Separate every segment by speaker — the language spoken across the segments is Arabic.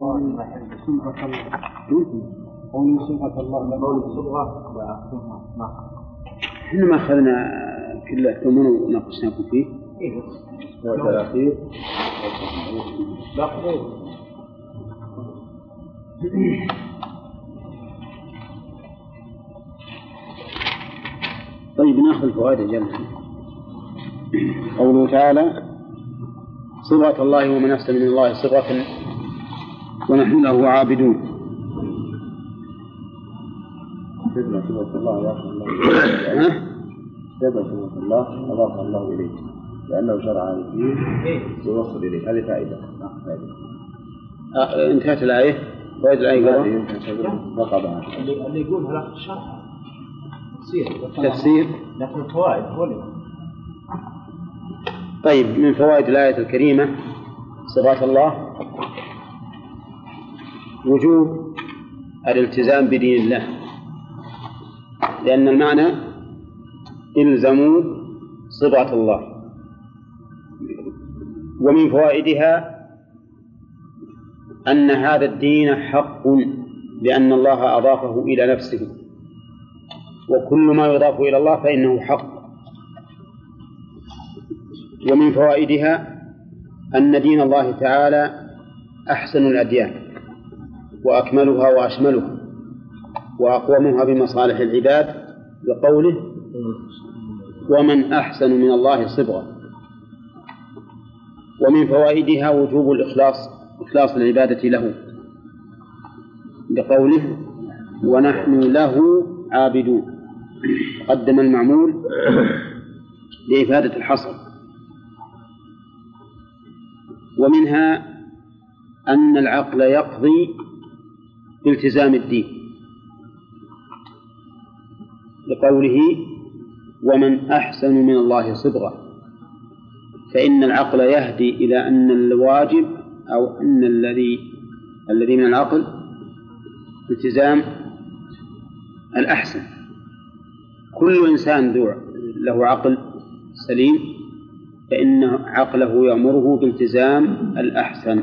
Speaker 1: قول صبغة الله. قول صبغة
Speaker 2: إحنا ما أخذنا كله ثمن وناقشناكم فيه. طيب نأخذ فوائد الجنة. قوله تعالى صبغة الله ومن أحسن من الله صبغة ونحن له عابدون.
Speaker 1: صبغة الله أضاف الله أضاف الله إليه لأنه شرع الدين ويوصل إليه هذه فائدة. فائدة.
Speaker 2: آه، انتهت الآية؟ فوائد الآية
Speaker 1: رقبة
Speaker 3: اللي اللي يقول هذا الشرح تفسير.
Speaker 2: تفسير؟
Speaker 3: لكن الفوائد هو
Speaker 2: طيب من فوائد الآية الكريمة صفات الله وجوب الالتزام بدين الله. لأن المعنى إلزموا صفات الله. ومن فوائدها أن هذا الدين حق لأن الله أضافه إلى نفسه. وكل ما يضاف إلى الله فإنه حق. ومن فوائدها أن دين الله تعالى أحسن الأديان. وأكملها وأشملها وأقومها بمصالح العباد بقوله ومن أحسن من الله صبغة. ومن فوائدها وجوب الإخلاص إخلاص العبادة له بقوله ونحن له عابدون. قدم المعمول لإفادة الحصر. ومنها أن العقل يقضي بالتزام الدين لقوله ومن أحسن من الله صبغة فإن العقل يهدي إلى أن الواجب أو أن الذي الذي من العقل التزام الأحسن. كل إنسان ذو له عقل سليم فإن عقله يأمره بالتزام الأحسن.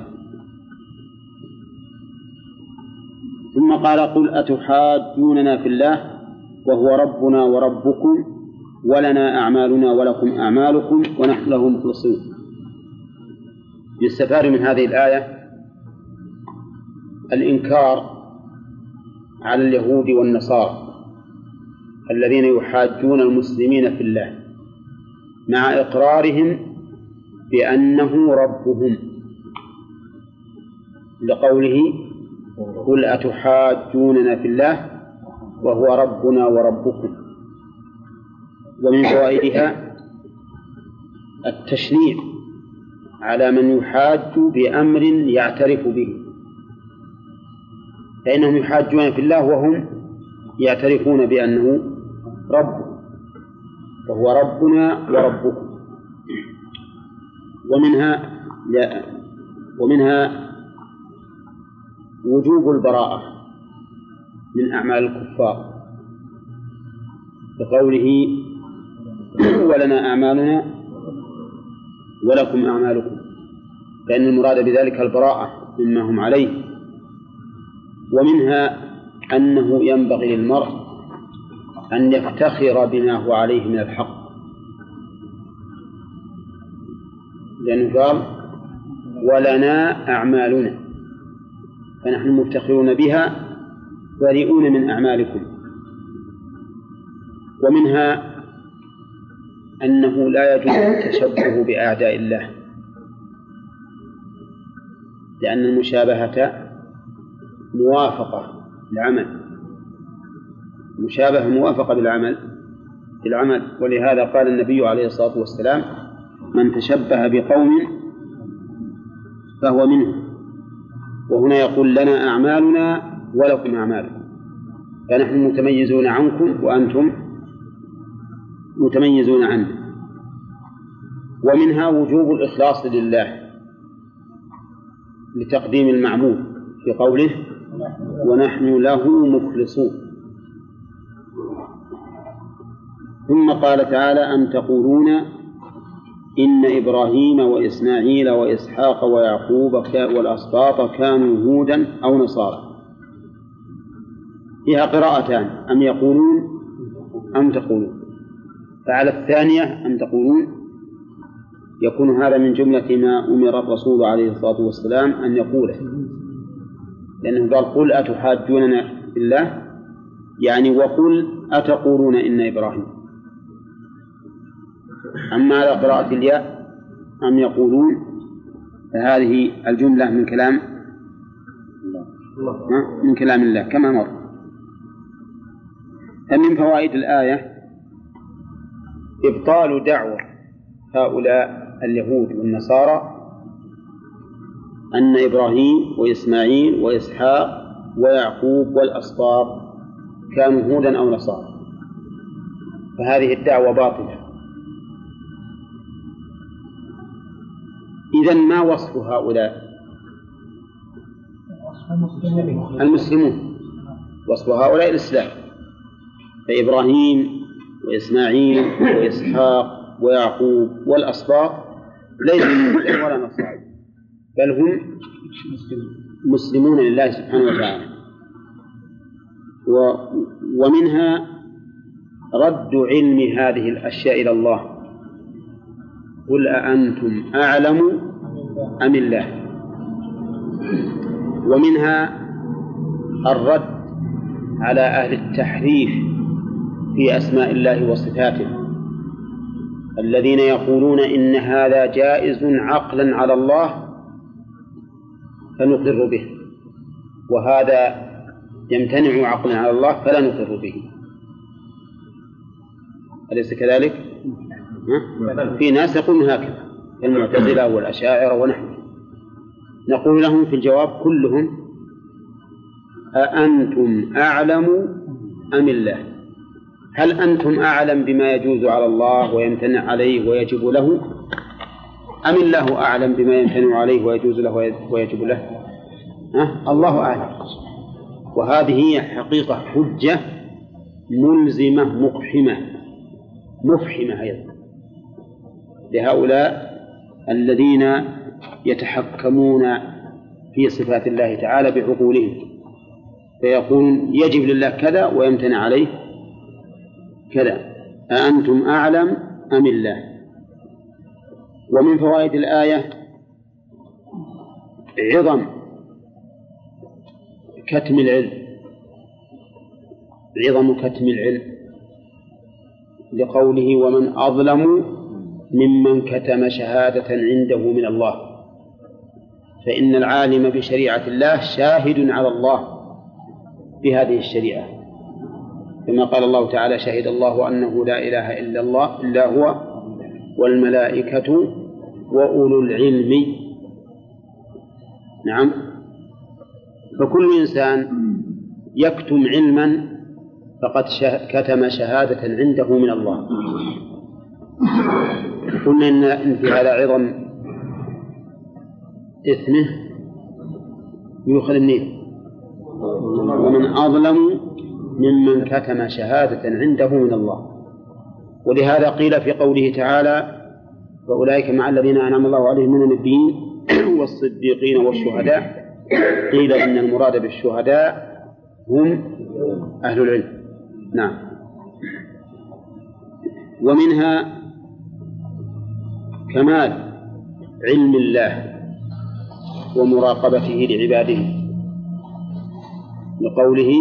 Speaker 2: ثم قال قل أتحاجوننا في الله وهو ربنا وربكم ولنا أعمالنا ولكم أعمالكم ونحن له مخلصون. يستفاد من هذه الآية الإنكار على اليهود والنصارى الذين يحاجون المسلمين في الله مع إقرارهم بأنه ربهم لقوله قل أتحاجوننا في الله وهو ربنا وربكم. ومن فوائدها التشنيع على من يحاج بأمر يعترف به. فإنهم يحاجون في الله وهم يعترفون بأنه رب فهو ربنا وربكم. ومنها لا ومنها وجوب البراءة من أعمال الكفار. بقوله ولنا أعمالنا ولكم أعمالكم فإن المراد بذلك البراءة مما هم عليه ومنها أنه ينبغي للمرء أن يفتخر بما هو عليه من الحق. لأنه قال ولنا أعمالنا. فنحن مفتخرون بها بريئون من أعمالكم. ومنها أنه لا يجوز التشبه بأعداء الله لأن المشابهة موافقة بالعمل مشابهة موافقة بالعمل بالعمل ولهذا قال النبي عليه الصلاة والسلام من تشبه بقوم فهو منهم. وهنا يقول لنا أعمالنا ولكم أعمالكم. فنحن متميزون عنكم وأنتم متميزون عنه. ومنها وجوب الإخلاص لله لتقديم المعمول في قوله ونحن له مخلصون. ثم قال تعالى أم تقولون إن إبراهيم وإسماعيل وإسحاق ويعقوب والأسباط كانوا هودا أو نصارى. فيها قراءتان أم يقولون أم تقولون. فعلى الثانية أم تقولون. يكون هذا من جملة ما أمر الرسول عليه الصلاة والسلام أن يقوله. لأنه قال قل أتحاجوننا بالله؟ يعني وقل أتقولون إن إبراهيم. أما على قراءة الياء أم يقولون فهذه الجملة من كلام من كلام الله كما مر. فمن فوائد الآية؟ إبطال دعوة هؤلاء اليهود والنصارى أن إبراهيم وإسماعيل وإسحاق ويعقوب والأسباط كانوا هودا أو نصارى فهذه الدعوة باطلة. إذا ما وصف هؤلاء؟ المسلمون. وصف هؤلاء الإسلام. فإبراهيم وإسماعيل وإسحاق ويعقوب والأسباط ليسوا ولا نصارى. بل هم مسلمون لله سبحانه وتعالى. ومنها رد علم هذه الأشياء إلى الله. قل أأنتم أعلم أم الله ومنها الرد على أهل التحريف في أسماء الله وصفاته الذين يقولون إن هذا جائز عقلا على الله فنقر به وهذا يمتنع عقلا على الله فلا نقر به أليس كذلك؟ في ناس يقولون هكذا كالمعتزلة والأشاعرة ونحن. نقول لهم في الجواب كلهم أأنتم أعلم أم الله؟ هل أنتم أعلم بما يجوز على الله ويمتنع عليه ويجب له؟ أم الله أعلم بما يمتنع عليه ويجوز له ويجب له؟ أه؟ الله أعلم. وهذه هي حقيقة حجة ملزمة مقحمة. مفحمة أيضا. لهؤلاء الذين يتحكمون في صفات الله تعالى بعقولهم. فيقولون يجب لله كذا ويمتنع عليه كذا. أأنتم أعلم أم الله؟ ومن فوائد الآية عظم كتم العلم. عظم كتم العلم لقوله ومن أظلم ممن كتم شهادة عنده من الله. فإن العالم بشريعة الله شاهد على الله بهذه الشريعة. كما قال الله تعالى شهد الله أنه لا إله إلا الله إلا هو والملائكة وأولو العلم. نعم. فكل إنسان يكتم علما فقد كتم شهادة عنده من الله. قلنا إن في هذا عظم إثمه يؤخذ منين؟ ومن أظلم ممن كتم شهادة عنده من الله. ولهذا قيل في قوله تعالى وأولئك مع الذين أنعم الله عليهم من النبيين والصديقين والشهداء قيل إن المراد بالشهداء هم أهل العلم. نعم. ومنها كمال علم الله ومراقبته لعباده لقوله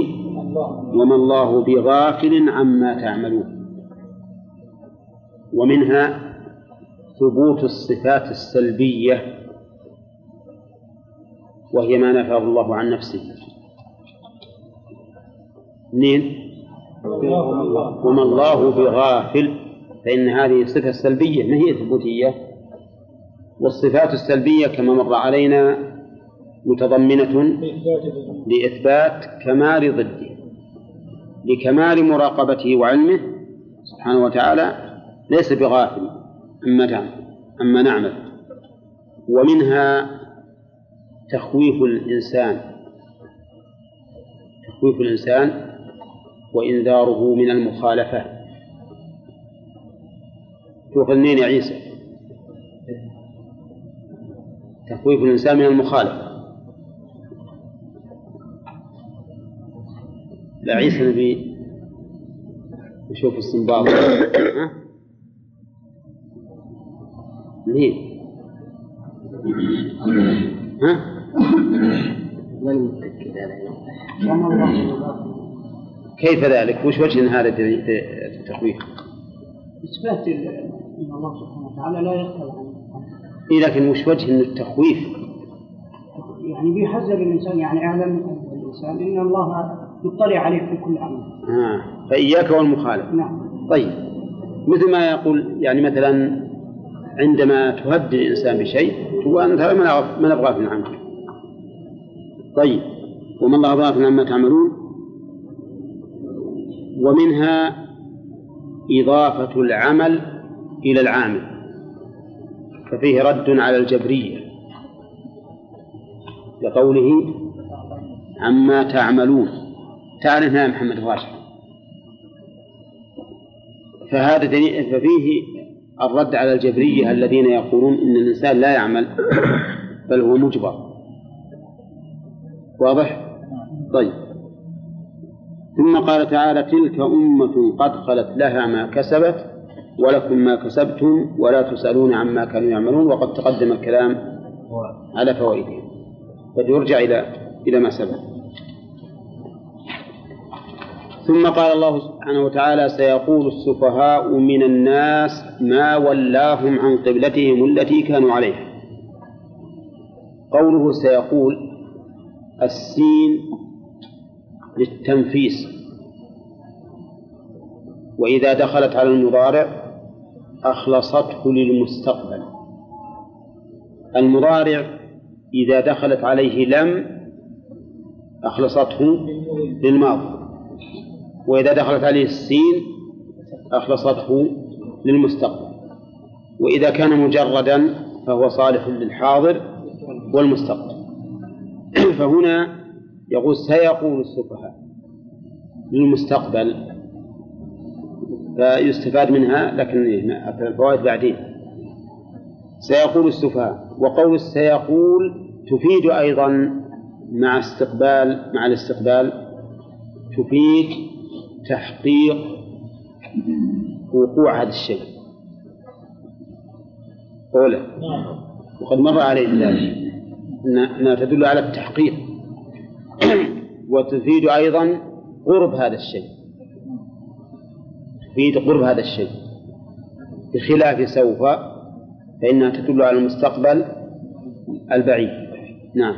Speaker 2: وما الله بغافل عما تعملون ومنها ثبوت الصفات السلبية وهي ما نفاه الله عن نفسه. اثنين وما الله بغافل فإن هذه صفة سلبية ما هي ثبوتية؟ والصفات السلبية كما مر علينا متضمنة لإثبات كمال ضده لكمال مراقبته وعلمه سبحانه وتعالى ليس بغافل أما تعمل أما نعمل. ومنها تخويف الإنسان تخويف الإنسان وإنذاره من المخالفة تؤخذ منين يا عيسى؟ تخويف الإنسان من المخالفة لا عيسى نبي نشوف السنباط ها؟ مين؟ ها؟ كيف ذلك؟ وش وجه هذا التخويف؟
Speaker 4: إثبات أن الله سبحانه وتعالى لا يختلف عنه
Speaker 2: إيه لكن وش وجه إن التخويف؟
Speaker 4: يعني بيحذر الإنسان يعني أعلم الإنسان أن الله يطلع عليه في كل أمر.
Speaker 2: آه. فإياك والمخالف.
Speaker 4: نعم.
Speaker 2: طيب. مثل ما يقول يعني مثلا عندما تهدد الإنسان بشيء تقول أنت ما نبغى- من عنك. طيب. وما الله غافل عما تعملون؟ ومنها إضافة العمل إلى العامل. ففيه رد على الجبرية لقوله عما تعملون. تعال هنا يا محمد الراشد. فهذا دليل ففيه الرد على الجبرية الذين يقولون إن الإنسان لا يعمل بل هو مجبر. واضح؟ طيب. ثم قال تعالى تلك أمة قد خلت لها ما كسبت ولكم ما كسبتم ولا تسألون عما كانوا يعملون وقد تقدم الكلام على فوائدهم فليرجع إلى إلى ما سبق. ثم قال الله سبحانه وتعالى سيقول السفهاء من الناس ما ولاهم عن قبلتهم التي كانوا عليها. قوله سيقول السين للتنفيس. وإذا دخلت على المضارع أخلصته للمستقبل. المضارع إذا دخلت عليه لم أخلصته للماضي. وإذا دخلت عليه السين أخلصته للمستقبل. وإذا كان مجردا فهو صالح للحاضر والمستقبل. فهنا يقول سيقول السفهاء للمستقبل فيستفاد منها لكن الفوائد بعدين. سيقول السفهاء وقول سيقول تفيد أيضا مع استقبال مع الاستقبال تفيد تحقيق وقوع هذا الشيء. أولى وقد مر عليه ذلك أنها تدل على التحقيق. وتفيد أيضا قرب هذا الشيء. تفيد قرب هذا الشيء. بخلاف سوف فإنها تدل على المستقبل البعيد. نعم.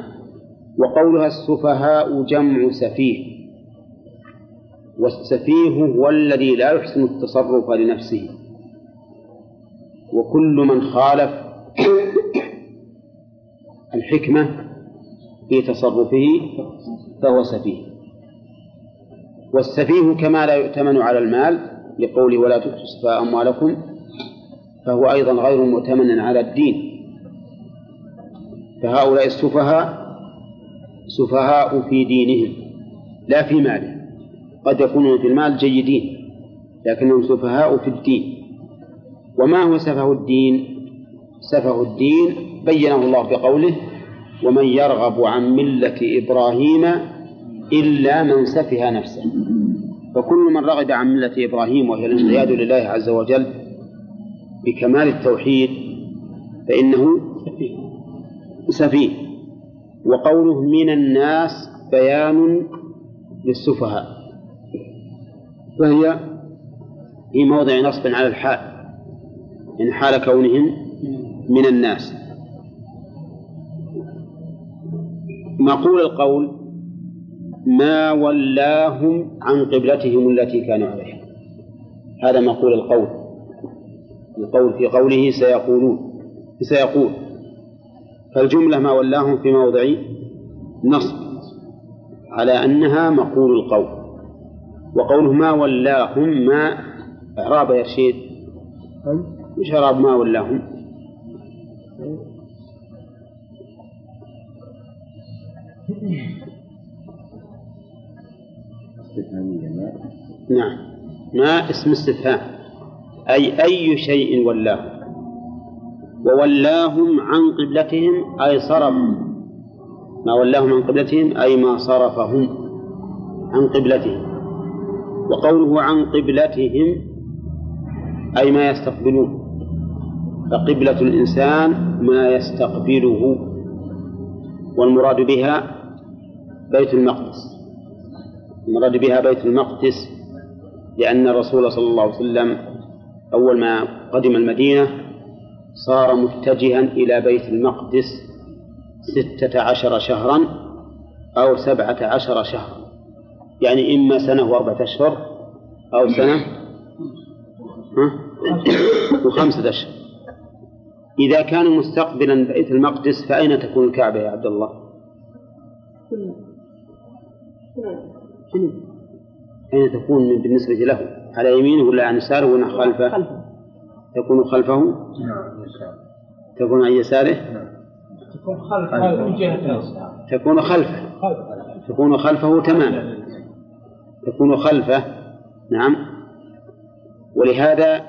Speaker 2: وقولها السفهاء جمع سفيه. والسفيه هو الذي لا يحسن التصرف لنفسه. وكل من خالف الحكمة في تصرفه فهو سفيه. والسفيه كما لا يؤتمن على المال لقوله ولا تؤتوا السفهاء أموالكم فهو أيضا غير مؤتمن على الدين. فهؤلاء السفهاء سفهاء في دينهم لا في مالهم قد يكونون في المال جيدين لكنهم سفهاء في الدين. وما هو سفه الدين؟ سفه الدين بينه الله بقوله ومن يرغب عن ملة إبراهيم إلا من سفه نفسه. فكل من رغب عن ملة إبراهيم وهي الانقياد لله عز وجل بكمال التوحيد فإنه سفيه. وقوله من الناس بيان للسفهاء. فهي في موضع نصب على الحال إن حال كونهم من الناس. مقول القول ما ولاهم عن قبلتهم التي كانوا عليها. هذا مقول القول. القول في قوله سيقولون سيقول. فالجملة ما ولاهم في موضع نصب على أنها مقول القول. وقوله ما ولاهم ما إعراب يا رشيد. وش إعراب ما ولاهم؟
Speaker 1: استفهامية ما
Speaker 2: نعم. ما اسم استفهام؟ أي أي شيء ولاه. وولاهم عن قبلتهم أي صرفوا ما ولاهم عن قبلتهم أي ما صرفهم عن قبلتهم. وقوله عن قبلتهم أي ما يستقبلون. فقبلة الإنسان ما يستقبله. والمراد بها بيت المقدس. المراد بها بيت المقدس لأن الرسول صلى الله عليه وسلم أول ما قدم المدينة صار متجها إلى بيت المقدس ستة عشر شهرا أو سبعة عشر شهرا. يعني إما سنة وأربعة أشهر أو سنة وخمسة أشهر. إذا كان مستقبلا بيت المقدس فأين تكون الكعبة يا عبد الله؟ أين تكون بالنسبة له؟ على يمينه ولا عن يساره ولا خلفه؟ تكون خلفه؟ تكون عن يساره؟
Speaker 3: تكون خلفه من جهة
Speaker 2: تكون خلفه تكون خلفه تماما تكون خلفه نعم ولهذا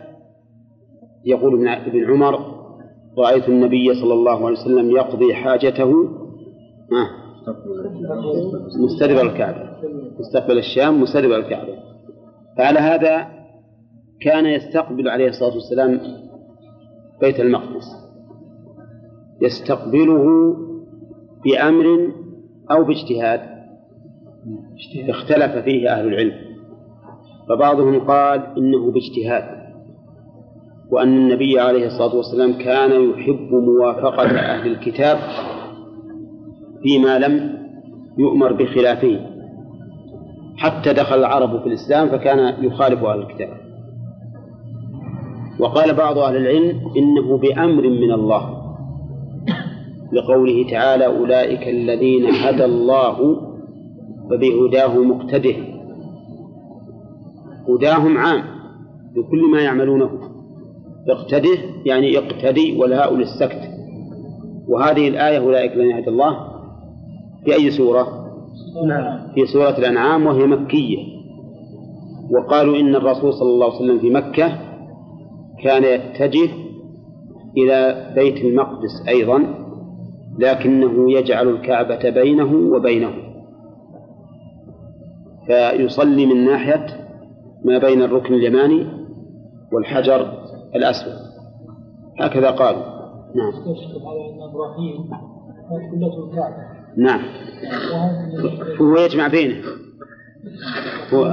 Speaker 2: يقول ابن عمر رأيت النبي صلى الله عليه وسلم يقضي حاجته مستدبر الكعبة. مستقبل الشام مستدبر الكعبة. فعلى هذا كان يستقبل عليه الصلاة والسلام بيت المقدس. يستقبله بأمر أو باجتهاد. اختلف فيه أهل العلم. فبعضهم قال إنه باجتهاد. وأن النبي عليه الصلاة والسلام كان يحب موافقة أهل الكتاب فيما لم يؤمر بخلافه. حتى دخل العرب في الإسلام فكان يخالف أهل الكتاب. وقال بعض أهل العلم إنه بأمر من الله. لقوله تعالى أولئك الذين هدى الله فبهداه مقتده. هداهم عام بكل ما يعملونه. اقتده يعني اقتدي والهاء للسكت. وهذه الآية أولئك الذين هدى الله في أي سورة؟
Speaker 3: نعم.
Speaker 2: في سورة الأنعام وهي مكية. وقالوا إن الرسول صلى الله عليه وسلم في مكة كان يتجه إلى بيت المقدس أيضا لكنه يجعل الكعبة بينه وبينه. فيصلي من ناحية ما بين الركن اليماني والحجر الأسود. هكذا قالوا. نعم.
Speaker 3: قبلته الكعبة.
Speaker 2: نعم. هو يجمع بينه. هو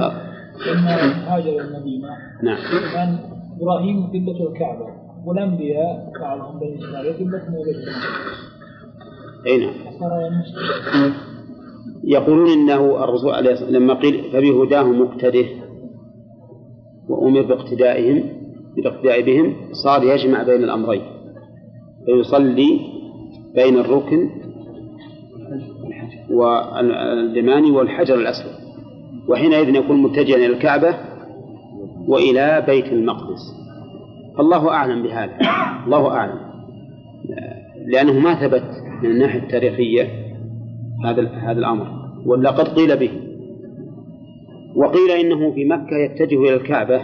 Speaker 3: هاجر المدينة
Speaker 2: نعم.
Speaker 3: كان إبراهيم قبلته الكعبة والأنبياء بعضهم بني إسرائيل بيت المقدس
Speaker 2: أي نعم. يقولون إنه الرسول عليه الصلاه والسلام لما قيل فبهداه مقتده وأمر باقتدائهم بالاقتداء بهم صار يجمع بين الأمرين. فيصلي بين الركن واليماني والحجر الأسود. وحينئذ يكون متجها إلى الكعبة وإلى بيت المقدس. فالله أعلم بهذا. الله أعلم. لأنه ما ثبت من الناحية التاريخية هذا هذا الأمر. ولا قد قيل به. وقيل إنه في مكة يتجه إلى الكعبة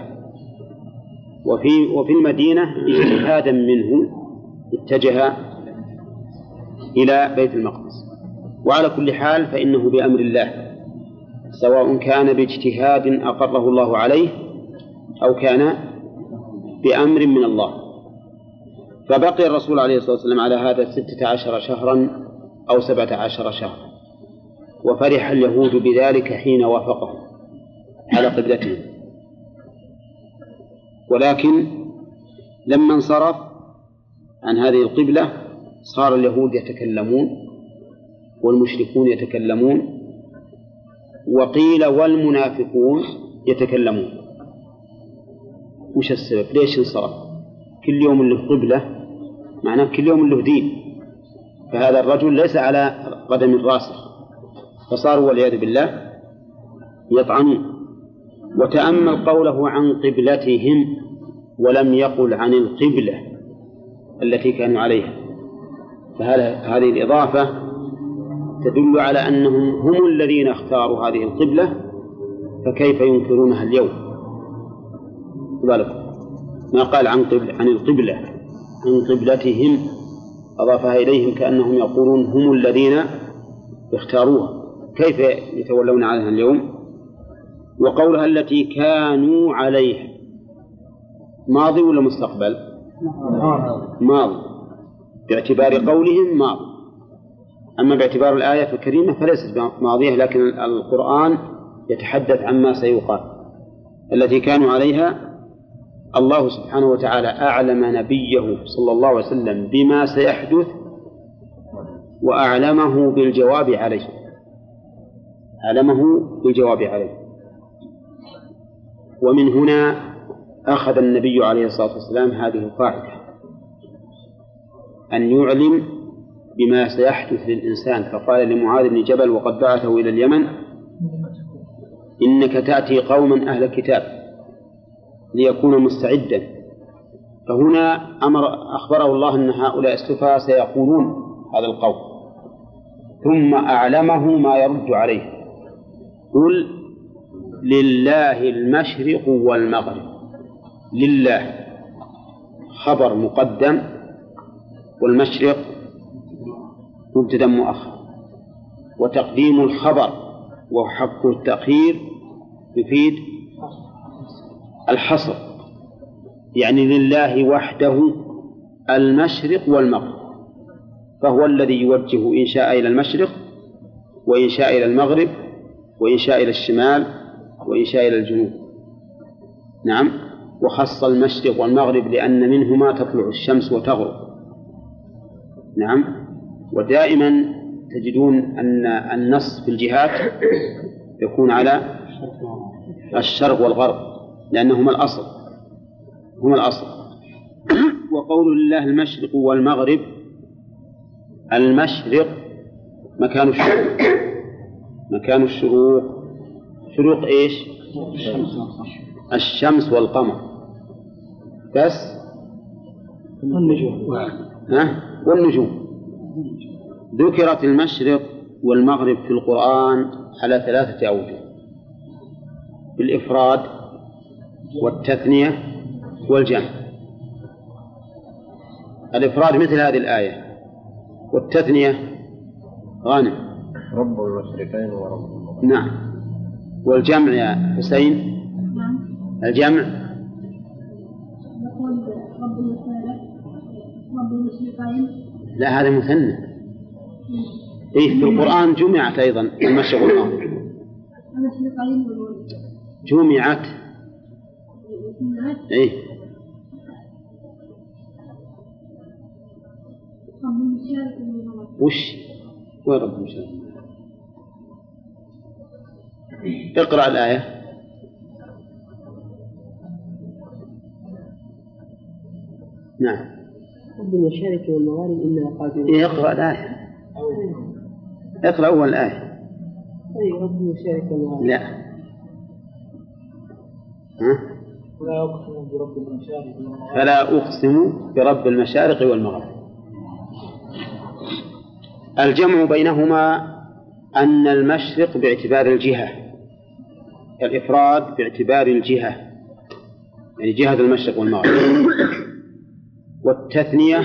Speaker 2: وفي وفي المدينة اجتهادا منه اتجه إلى بيت المقدس. وعلى كل حال فإنه بأمر الله سواء كان باجتهاد أقره الله عليه أو كان بأمر من الله. فبقي الرسول عليه الصلاة والسلام على هذا ستة عشر شهرا أو سبعة عشر شهرا وفرح اليهود بذلك حين وافقهم على قبلتهم. ولكن لما انصرف عن هذه القبلة صار اليهود يتكلمون والمشركون يتكلمون وقيل والمنافقون يتكلمون. وش السبب؟ ليش انصرف؟ كل يوم له قبلة معناه كل يوم له دين. فهذا الرجل ليس على قدم راسخ. فصاروا والعياذ بالله يطعنون. وتأمل قوله عن قبلتهم ولم يقل عن القبلة التي كانوا عليها. فهذا هذه الإضافة تدل على أنهم هم الذين اختاروا هذه القبلة فكيف ينكرونها اليوم؟ بالك. ما قال عن قبل عن القبلة عن قبلتهم أضافها إليهم كأنهم يقولون هم الذين اختاروها. كيف يتولون عنها اليوم؟ وقولها التي كانوا عليها. ماضي ولا مستقبل؟ ماضي. باعتبار قولهم ماضي. أما باعتبار الآية الكريمة فليست ماضية لكن القرآن يتحدث عما سيقال. التي كانوا عليها الله سبحانه وتعالى أعلم نبيه صلى الله عليه وسلم بما سيحدث وأعلمه بالجواب عليه. أعلمه بالجواب عليه. ومن هنا أخذ النبي عليه الصلاة والسلام هذه القاعدة أن يعلم بما سيحدث للإنسان. فقال لمعاذ بن جبل وقد بعثه إلى اليمن إنك تأتي قوما أهل الكتاب ليكون مستعدا. فهنا أمر أخبره الله أن هؤلاء السفهاء سيقولون هذا القول. ثم أعلمه ما يرد عليه. قل لله المشرق والمغرب. لله. خبر مقدم. والمشرق مبتدا مؤخر. وتقديم الخبر وحق التأخير يفيد الحصر يعني لله وحده المشرق والمغرب فهو الذي يوجه إن شاء إلى المشرق وإن شاء إلى المغرب وإن شاء إلى الشمال وإن شاء إلى الجنوب. نعم. وخص المشرق والمغرب لأن منهما تطلع الشمس وتغرب. نعم. ودائما تجدون أن النص في الجهات يكون على الشرق والغرب لأنهما الأصل هما الأصل. وقول الله المشرق والمغرب المشرق مكان الشروق. مكان الشروق. شروق إيش؟ الشمس والقمر. بس؟
Speaker 4: والنجوم.
Speaker 2: ها؟ والنجوم. ذكرت المشرق والمغرب في القرآن على ثلاثة أوجه. بالإفراد والتثنية والجمع. الإفراد مثل هذه الآية. والتثنية غانم
Speaker 1: رب المشرقين ورب المغرب.
Speaker 2: نعم. والجمع يا حسين؟ الجمع؟
Speaker 5: يقول رب المشارق رب المشرقين.
Speaker 2: لا هذا مثنى. إيه في القرآن جمعت أيضا المشرق والمغرب. جمعت. إيه. وش؟ وين رب المشرق؟ اقرأ الآية. نعم.
Speaker 6: رب المشارق والمغارب إنا قادرون
Speaker 2: إيه اقرأ الآية. اقرأ أول الآية
Speaker 6: أي رب المشارق والمغارب
Speaker 2: لا. ها؟
Speaker 3: لا أقسم برب المشارق والمغرب.
Speaker 2: فلا أقسم برب المشارق والمغرب. الجمع بينهما أن المشرق باعتبار الجهة الإفراد باعتبار الجهة يعني جهة المشرق والمغرب. والتثنية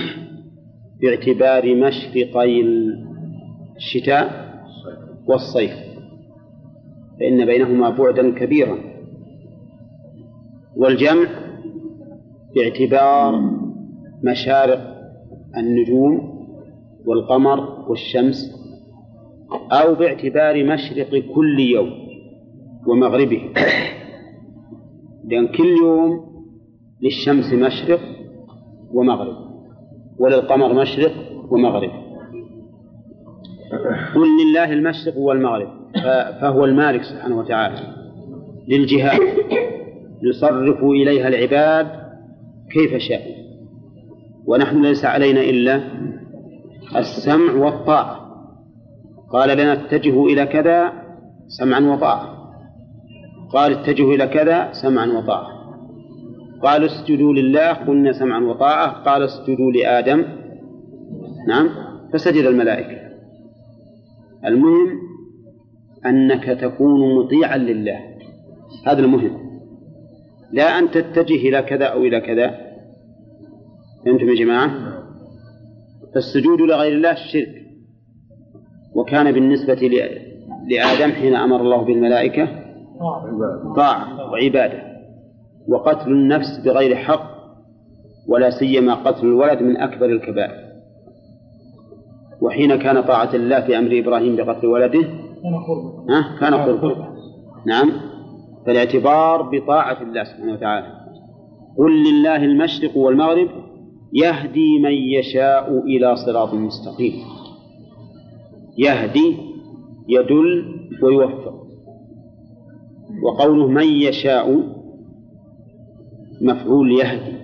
Speaker 2: باعتبار مشرقي الشتاء والصيف فإن بينهما بعدا كبيرا. والجمع باعتبار مشارق النجوم والقمر والشمس أو باعتبار مشرق كل يوم ومغربه. لأن كل يوم للشمس مشرق ومغرب. وللقمر مشرق ومغرب. قل لله المشرق والمغرب. فهو المالك سبحانه وتعالى. للجهات يصرف إليها العباد كيف شاء. ونحن ليس علينا إلا السمع والطاعة. قال لنا اتجهوا إلى كذا سمعا وطاعة. قال اتجهوا إلى كذا سمعا وطاعة. قال اسجدوا لله قلنا سمعا وطاعة. قال اسجدوا لآدم. نعم. فسجد الملائكة. المهم أنك تكون مطيعا لله. هذا المهم. لا أن تتجه إلى كذا أو إلى كذا. فهمتم يا جماعة؟ فالسجود لغير الله شرك. وكان بالنسبة لآدم حين أمر الله بالملائكة. طاعة وعبادة. وقتل النفس بغير حق ولا سيما قتل الولد من أكبر الكبائر. وحين كان طاعة الله في أمر إبراهيم بقتل ولده
Speaker 3: أنا قرب
Speaker 2: ها؟ كان قربا. نعم. فالاعتبار بطاعة الله سبحانه وتعالى. قل لله المشرق والمغرب يهدي من يشاء إلى صراط مستقيم. يهدي يدل ويوفق. وقوله من يشاء مفعول يهدي.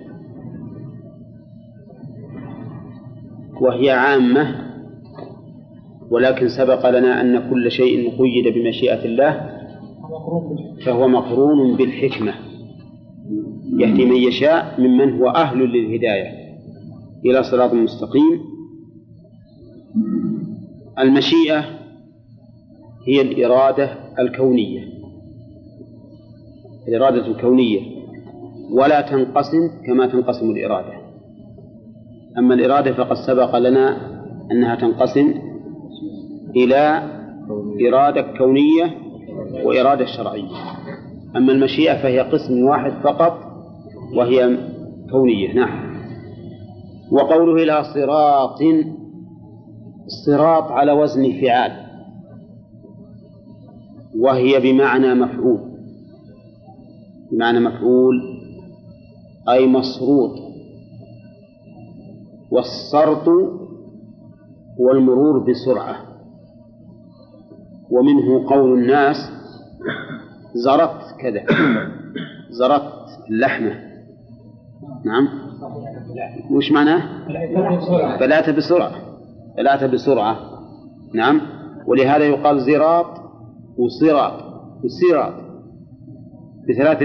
Speaker 2: وهي عامة ولكن سبق لنا أن كل شيء قيد بمشيئة الله فهو مقرون بالحكمة. يهدي من يشاء ممن هو أهل للهداية. إلى صراط مستقيم. المشيئة هي الإرادة الكونية. الإرادة الكونية. ولا تنقسم كما تنقسم الإرادة. أما الإرادة فقد سبق لنا أنها تنقسم إلى إرادة كونية وإرادة شرعية. أما المشيئة فهي قسم واحد فقط وهي كونية. نعم. وقوله إلى صراط الصراط على وزن فعال. وهي بمعنى مفعول. بمعنى مفعول أي مصروط والسرط هو المرور بسرعة. ومنه قول الناس زرت كذا زرت اللحمة نعم. وش معناه؟ بلعت بسرعة. بلعت بسرعة. نعم. ولهذا يقال زراط وصراط وصراط بثلاث.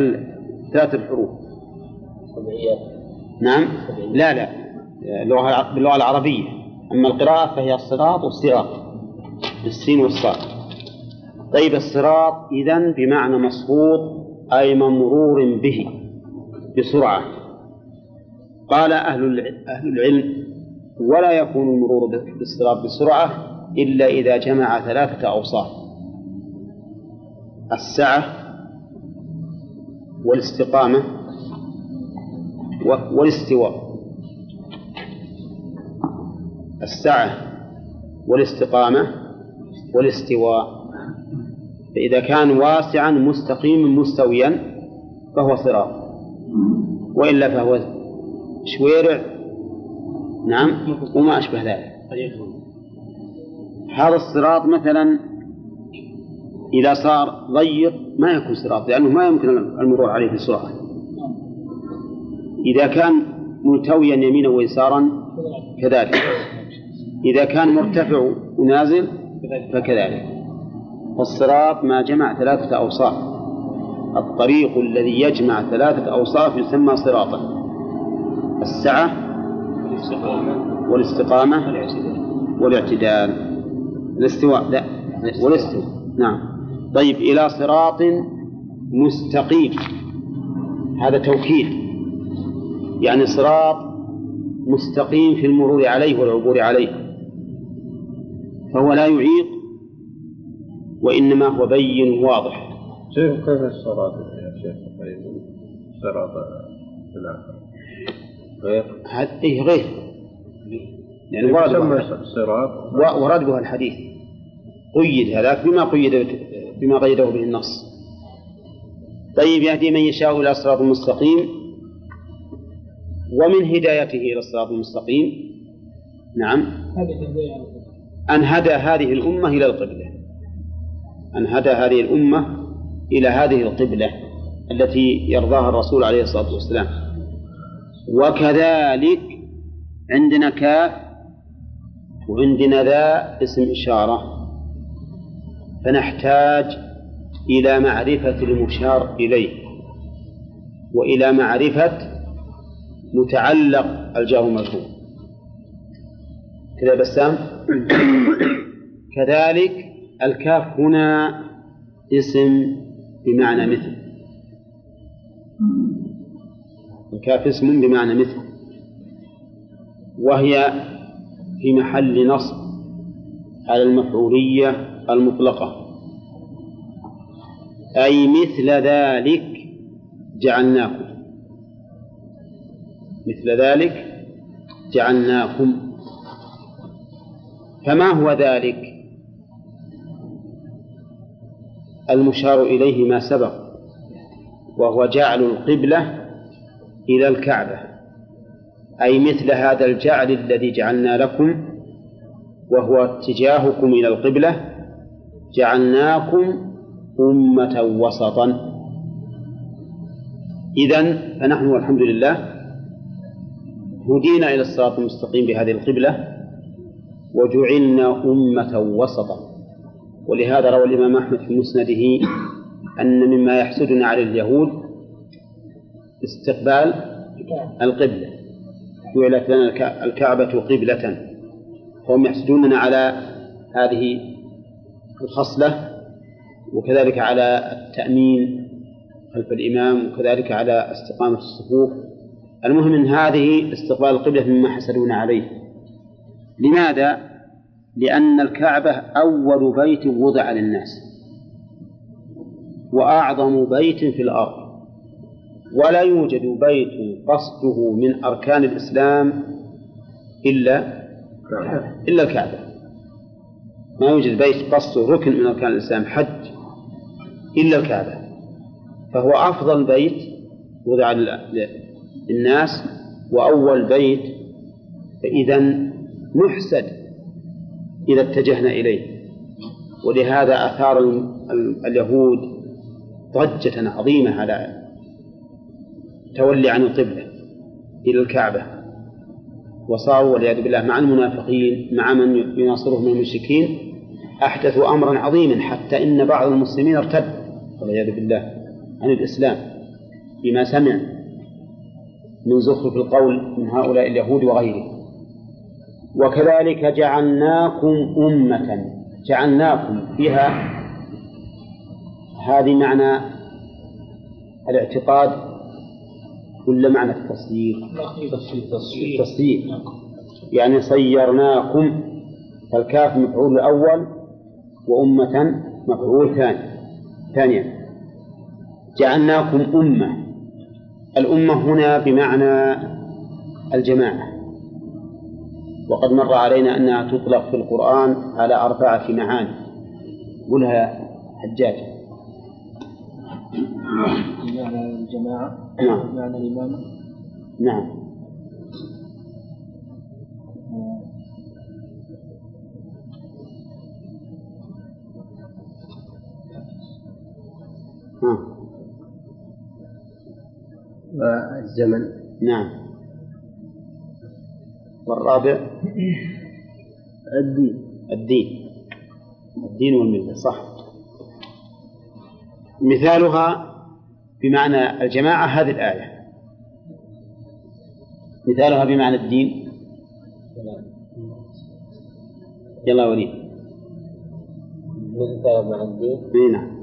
Speaker 2: ثلاث الحروف. نعم. لا لا. اللغة باللغة العربية. أما القراءة فهي الصراط والصراط. بالسين والصاد. طيب الصراط إذن بمعنى مصفوط أي ممرور به. بسرعة. قال أهل أهل العلم ولا يكون المرور بالصراط بسرعة إلا إذا جمع ثلاثة أوصاف. السعة والاستقامة. والاستواء. السعة والاستقامة والاستواء. فإذا كان واسعا مستقيما مستويا فهو صراط. وإلا فهو شويرع نعم وما أشبه ذلك. هذا الصراط مثلا إذا صار ضيق ما يكون صراط لأنه ما يمكن المرور عليه بسرعة. إذا كان ملتويا يمينا ويسارا كذلك. إذا كان مرتفع ونازل فكذلك. فالصراط ما جمع ثلاثة أوصاف. الطريق الذي يجمع ثلاثة أوصاف يسمى صراطا. السعة والاستقامة والاعتدال. الاستواء لا والاستواء. نعم. طيب إلى صراط مستقيم. هذا توكيد. يعني صراط مستقيم في المرور عليه والعبور عليه. فهو لا يعيق وإنما هو بين واضح.
Speaker 7: شيخ كيف الصراط يا شيخ؟ طيب صراط الآخر. غير؟
Speaker 2: هذا إيه غير. يعني ورد
Speaker 7: صراط.
Speaker 2: ورد بها الحديث. قيد هذاك بما قيد بما قيده به النص. طيب يهدي من يشاء إلى صراط مستقيم. ومن هدايته إلى الصراط المستقيم. نعم. أن هدى هذه الأمة إلى القبلة. أن هدى هذه الأمة إلى هذه القبلة التي يرضاها الرسول عليه الصلاة والسلام. وكذلك عندنا كاف وعندنا ذا اسم إشارة. فنحتاج إلى معرفة المشار إليه. وإلى معرفة متعلق الجار والمجرور كذا بسام؟ كذلك الكاف هنا اسم بمعنى مثل. الكاف اسم بمعنى مثل. وهي في محل نصب على المفعولية المطلقة. أي مثل ذلك جعلناكم. مثل ذلك جعلناكم فما هو ذلك؟ المشار إليه ما سبق وهو جعل القبلة إلى الكعبة أي مثل هذا الجعل الذي جعلنا لكم وهو اتجاهكم إلى القبلة جعلناكم أمة وسطا. إذا فنحن والحمد لله هدينا إلى الصراط المستقيم بهذه القبلة وجعلنا أمة وسطا. ولهذا روى الإمام أحمد في مسنده أن مما يحسدنا على اليهود استقبال القبلة. جعلت لنا الكعبة قبلة. فهم يحسدوننا على هذه الخصلة وكذلك على التأمين خلف الإمام وكذلك على استقامة الصفوف. المهم من هذه استقبال القبلة مما حسدون عليه. لماذا؟ لأن الكعبة أول بيت وضع للناس. وأعظم بيت في الأرض. ولا يوجد بيت قصده من أركان الإسلام إلا إلا الكعبة. ما يوجد بيت قصده ركن من أركان الإسلام حج إلا الكعبة. فهو أفضل بيت وضع للناس وأول بيت فإذا نحسد إذا اتجهنا إليه. ولهذا أثار اليهود ضجة عظيمة على تولي عن القبلة إلى الكعبة. وصاروا والعياذ بالله مع المنافقين مع من يناصرهم من المشركين أحدثوا أمرا عظيما حتى إن بعض المسلمين ارتد والعياذ بالله عن الإسلام بما سمع. من زخرف القول من هؤلاء اليهود وغيرهم. وكذلك جعلناكم أمة جعلناكم فيها هذه معنى الاعتقاد ولا معنى التصديق؟ التصديق. يعني صيرناكم فالكاف مفعول الأول وأمة مفعول ثاني. ثانيا جعلناكم أمة. الأمة هنا بمعنى الجماعة. وقد مر علينا أنها تطلق في القرآن على أربعة معاني. قلها حجاج.
Speaker 3: بمعنى الجماعة
Speaker 2: نعم.
Speaker 3: بمعنى الإمامة.
Speaker 2: نعم.
Speaker 6: والزمن
Speaker 2: نعم. والرابع؟
Speaker 6: الدين.
Speaker 2: الدين. الدين والملة صح. مثالها بمعنى الجماعة هذه الآية. مثالها بمعنى الدين. يلا وليد.
Speaker 6: مثل مع الدين؟
Speaker 2: إي نعم.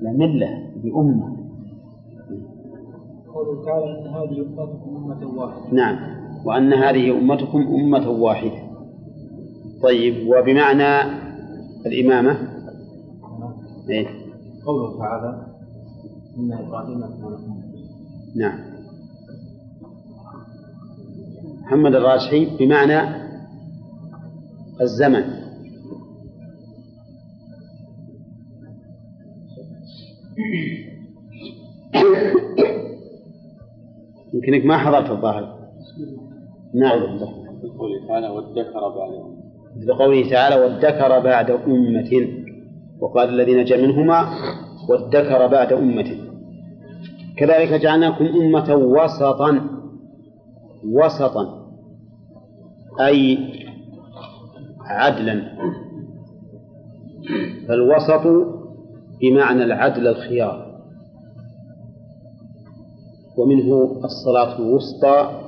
Speaker 2: لا ملة بأمة
Speaker 3: قوله تعالى إن هذه أمتكم أمة واحدة.
Speaker 2: نعم. وأن هذه أمتكم أمة واحدة. طيب وبمعنى الإمامة؟ إيه؟
Speaker 3: قوله تعالى إن إبراهيم كان
Speaker 2: نعم. محمد الراجحي بمعنى الزمن. يمكنك ما حضرت الظاهر. نعم.
Speaker 7: قوله تعالى وادكر بعد
Speaker 2: مثل قوله تعالى وادكر بعد أمة. وقال الذي نجا منهما وادكر بعد أمة. كذلك جعلناكم أمة وسطا. وسطا. أي عدلا. فالوسط بمعنى العدل الخيار. ومنه الصلاة الوسطى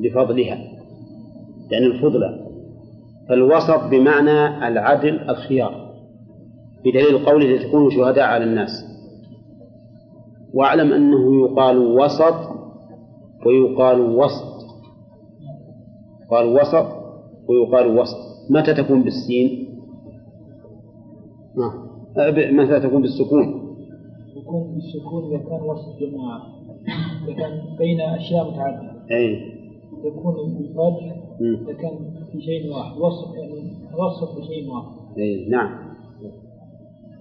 Speaker 2: لفضلها يعني الفضلى فالوسط بمعنى العدل الخيار بدليل قوله لتكونوا شهداء على الناس. واعلم أنه يقال وسط ويقال وسط. قال وسط ويقال وسط. متى تكون بالسين؟ آه. متى تكون بالسكون؟
Speaker 3: يكون بالسكون إذا كان وسط جماعة إذا كان بين أشياء متعددة.
Speaker 2: أي.
Speaker 3: يكون
Speaker 2: مم.
Speaker 3: إذا كان في شيء واحد. وسط يعني وسط بشيء واحد.
Speaker 2: أي نعم.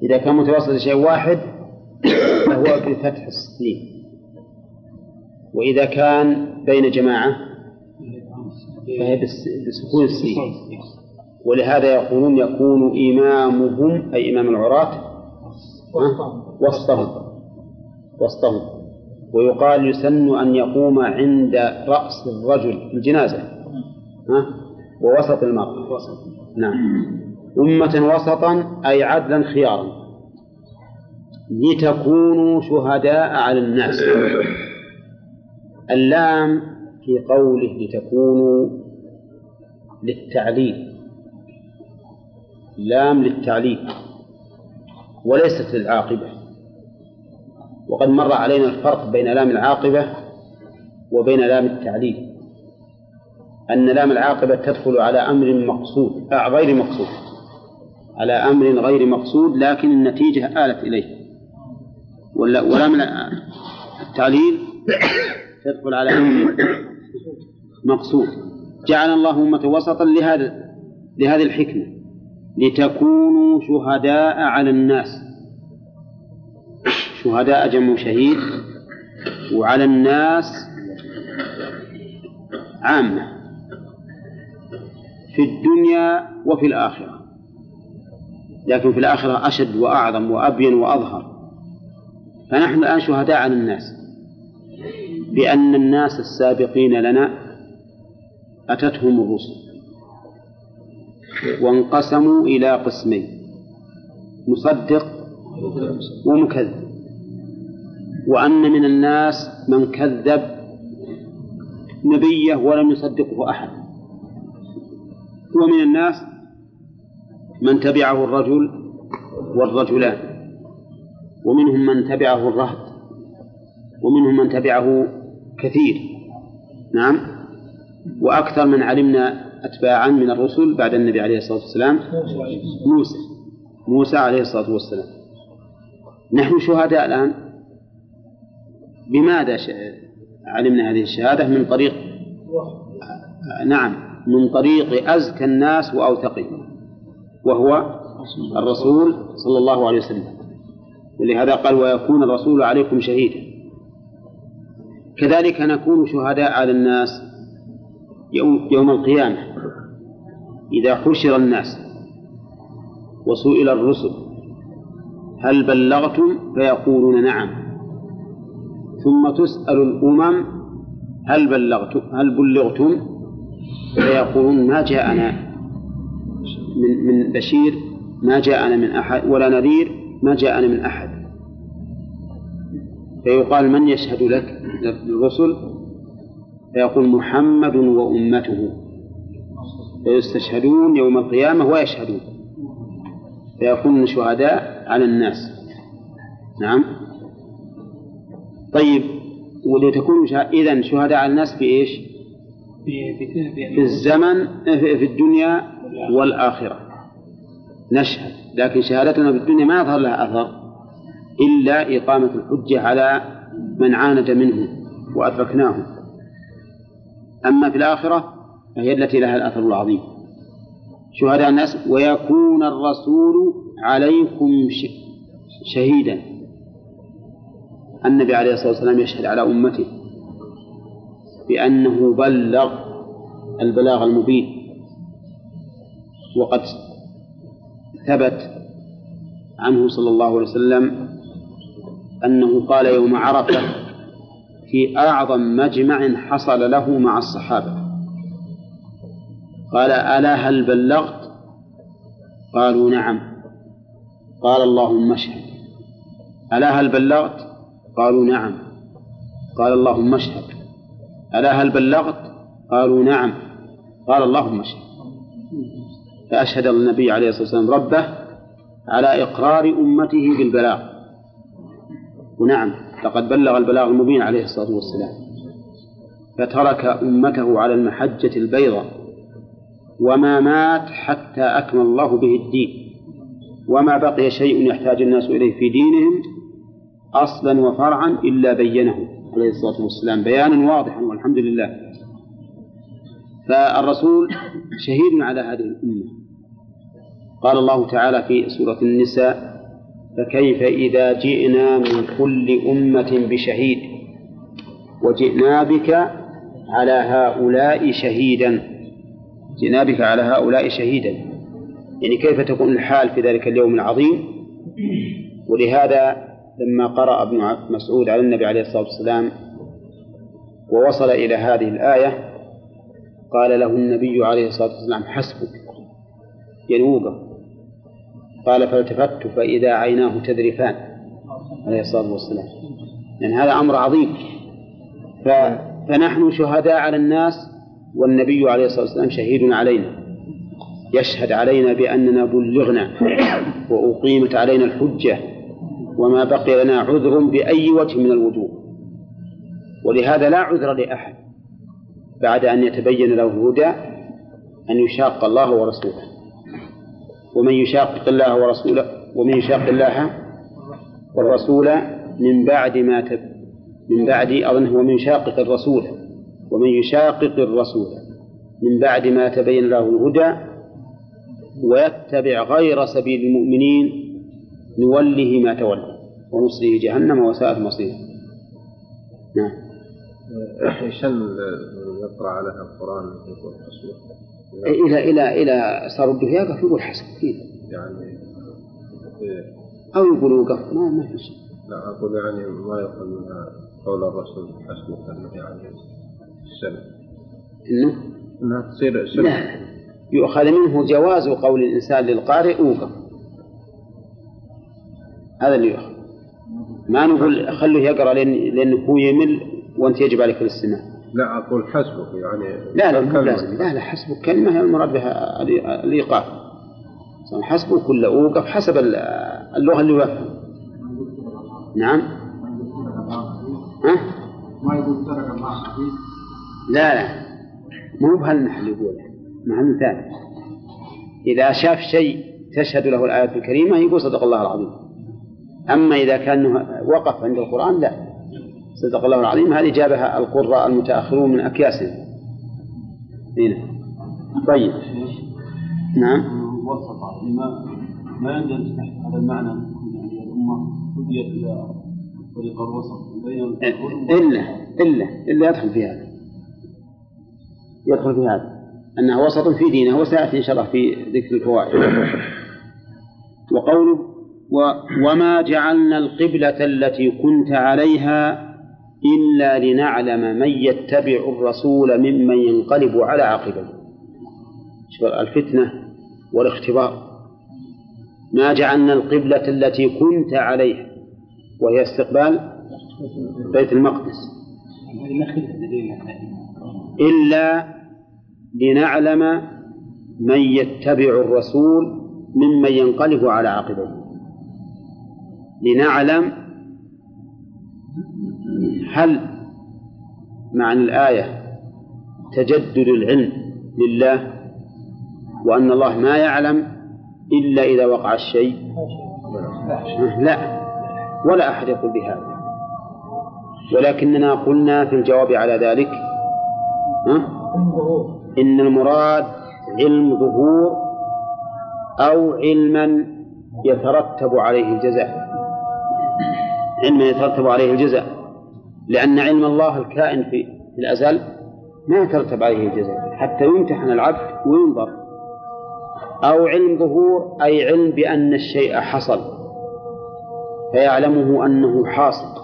Speaker 2: إذا كان متوسط شيء واحد فهو بفتح السين. وإذا كان بين جماعة فهي بس- بسكون السين. ولهذا يقولون يكون إمامهم أي إمام العراة
Speaker 3: وسطهم.
Speaker 2: وسطهم. ويقال يسن أن يقوم عند رأس الرجل في الجنازة ها؟ ووسط المرأة. نعم. أمة وسطا أي عدلا خيارا. لتكونوا شهداء على الناس. اللام في قوله لتكونوا للتعليل. لام للتعليل وليست للعاقبة. وقد مر علينا الفرق بين لام العاقبة وبين لام التعليل أن لام العاقبة تدخل على أمر مقصود آه غير مقصود على أمر غير مقصود لكن النتيجة آلت إليه. ولا- ولام التعليل تدخل على أمر مقصود. جعل الله أمة وسطا لهذا لهذه الحكمة. لتكونوا شهداء على الناس. شهداء جمع شهيد وعلى الناس عامة في الدنيا وفي الآخرة. لكن في الآخرة أشد وأعظم وأبين وأظهر. فنحن الآن شهداء على الناس. بأن الناس السابقين لنا أتتهم الرسل. وانقسموا إلى قسمين. مصدق ومكذب. وأن من الناس من كذب نبيه ولم يصدقه أحد. ومن الناس من تبعه الرجل والرجلان. ومنهم من تبعه الرهط. ومنهم من تبعه كثير. نعم. وأكثر من علمنا أتباعا من الرسل بعد النبي عليه الصلاة والسلام
Speaker 3: موسى.
Speaker 2: موسى عليه الصلاة والسلام. نحن شهداء الآن. بماذا. علمنا هذه الشهادة؟ من طريق نعم من طريق أزكى الناس وأوثقهم وهو الرسول صلى الله عليه وسلم. ولهذا قال ويكون الرسول عليكم شهيدا. كذلك نكون شهداء على الناس يوم, يوم القيامة. إذا حشر الناس وسئل الرسل هل بلغتم؟ فيقولون نعم. ثم تسأل الأمم هل بلغتم هل بلغتم؟ فيقولون ما جاءنا من من بشير ما جاءنا من أحد ولا نذير ما جاءنا من أحد. فيقال من يشهد لك؟ للرسل. فيقول محمد وأمته. فيستشهدون يوم القيامة ويشهدون. فيكون شهداء على الناس. نعم. طيب ولتكونوا شا... إذا شهداء على الناس بإيش؟ في الزمن في في الدنيا والآخرة. نشهد. لكن شهادتنا في الدنيا ما يظهر لها أثر إلا إقامة الحجة على من عاند منهم وأدركناهم. أما في الآخرة فهي التي لها الأثر العظيم. شهداء الناس ويكون الرسول عليكم شهيدا. النبي عليه الصلاة والسلام يشهد على أمته بأنه بلغ البلاغ المبين. وقد ثبت عنه صلى الله عليه وسلم أنه قال يوم عرفة في أعظم مجمع حصل له مع الصحابة. قال ألا هل بلغت؟ قالوا نعم. قال اللهم اشهد. ألا هل بلغت؟ قالوا نعم. قال اللهم اشهد. ألا هل بلغت؟ قالوا نعم. قال اللهم اشهد. فأشهد النبي عليه الصلاة والسلام ربه على إقرار أمته بالبلاغ. ونعم لقد بلغ البلاغ المبين عليه الصلاة والسلام. فترك أمته على المحجة البيضاء. وما مات حتى أكمل الله به الدين. وما بقي شيء يحتاج الناس إليه في دينهم أصلا وفرعا إلا بينه. عليه الصلاة والسلام. بيانا واضحا والحمد لله. فالرسول شهيد على هذه الأمة. قال الله تعالى في سورة النساء فكيف إذا جئنا من كل أمة بشهيد؟ وجئنا بك على هؤلاء شهيدا. جئنا بك على هؤلاء شهيدا. يعني كيف تكون الحال في ذلك اليوم العظيم؟ ولهذا لما قرأ ابن مسعود على النبي عليه الصلاة والسلام ووصل إلى هذه الآية قال له النبي عليه الصلاة والسلام حسبك. ينوقه قال فالتفت فإذا عيناه تذرفان. عليه الصلاة والسلام. يعني هذا أمر عظيم. ف... فنحن شهداء على الناس والنبي عليه الصلاة والسلام شهيد علينا. يشهد علينا بأننا بلغنا وأقيمت علينا الحجة وما بقي لنا عذر بأي وجه من الوجوه. ولهذا لا عذر لأحد بعد أن يتبين له الهدى أن يشاق الله ورسوله. ومن يشاقق الله ورسوله ومن يشاق الله والرسول من بعد ما تب من بعد أظنه ومن يشاقق الرسول. ومن يشاقق الرسول من بعد ما تبين له الهدى ويتبع غير سبيل المؤمنين نوله ما تولى ونصله جهنم وساءت مصيره. نعم.
Speaker 8: عشان نقرا عليها القرآن يقول حسبك
Speaker 2: إلى إلى إلى صار بده يقف يقول حسب كذا
Speaker 8: يعني إيه.
Speaker 2: أو يقول وقف ما ما في شيء.
Speaker 8: لا أقول يعني ما يؤخذ منها قول الرسول حسبك انه يعني
Speaker 2: إنه؟
Speaker 8: انها تصير سنه
Speaker 2: لا. يؤخذ منه جواز قول الإنسان للقارئ أوقف. هذا اللي يؤخذ. ما نقول خليه يقرأ لأن لأنه هو يمل وأنت يجب عليك الاستماع.
Speaker 8: لا أقول حسبك يعني
Speaker 2: لا لا مو. لازم لا لا حسبك كلمة هي المراد بها الإي- الإيقاف. حسبك ولا أوقف حسب ال- اللغة اللي يفهم. نعم. ها؟
Speaker 9: ما يقول ترك حديث
Speaker 2: لا لا. مو بهالمحل يقول محل ثاني. إذا شاف شيء تشهد له الآيات الكريمة يقول صدق الله العظيم. أما إذا كان وقف عند القرآن لا. صدق الله العظيم. هذه جابها القراء المتأخرون من أكياسهم هنا طيب. نعم.
Speaker 7: وسط ما ما يندرج تحت هذا المعنى يعني الأمة هديت إلى طريق الوسط بين
Speaker 2: إلا إلا إلا يدخل في هذا. يدخل في هذا. أنها وسط في دينه وسيأتي إن شاء الله في ذكر الفوائد. وقوله و وما جعلنا القبلة التي كنت عليها إلا لنعلم من يتبع الرسول ممن ينقلب على عقبه شوف الفتنة والاختبار. ما جعلنا القبلة التي كنت عليها وهي استقبال بيت المقدس. إلا لنعلم من يتبع الرسول ممن ينقلب على عقبيه لنعلم هل معنى الآية تجدد العلم لله وأن الله ما يعلم إلا إذا وقع الشيء لا ولا أحد يقول بهذا ولكننا قلنا في الجواب على ذلك؟ إن المراد علم ظهور أو علما يترتب عليه الجزاء. علما يترتب عليه الجزاء. لأن علم الله الكائن في الأزل ما يترتب عليه الجزاء. حتى يمتحن العبد وينظر. أو علم ظهور أي علم بأن الشيء حصل. فيعلمه أنه حاصل.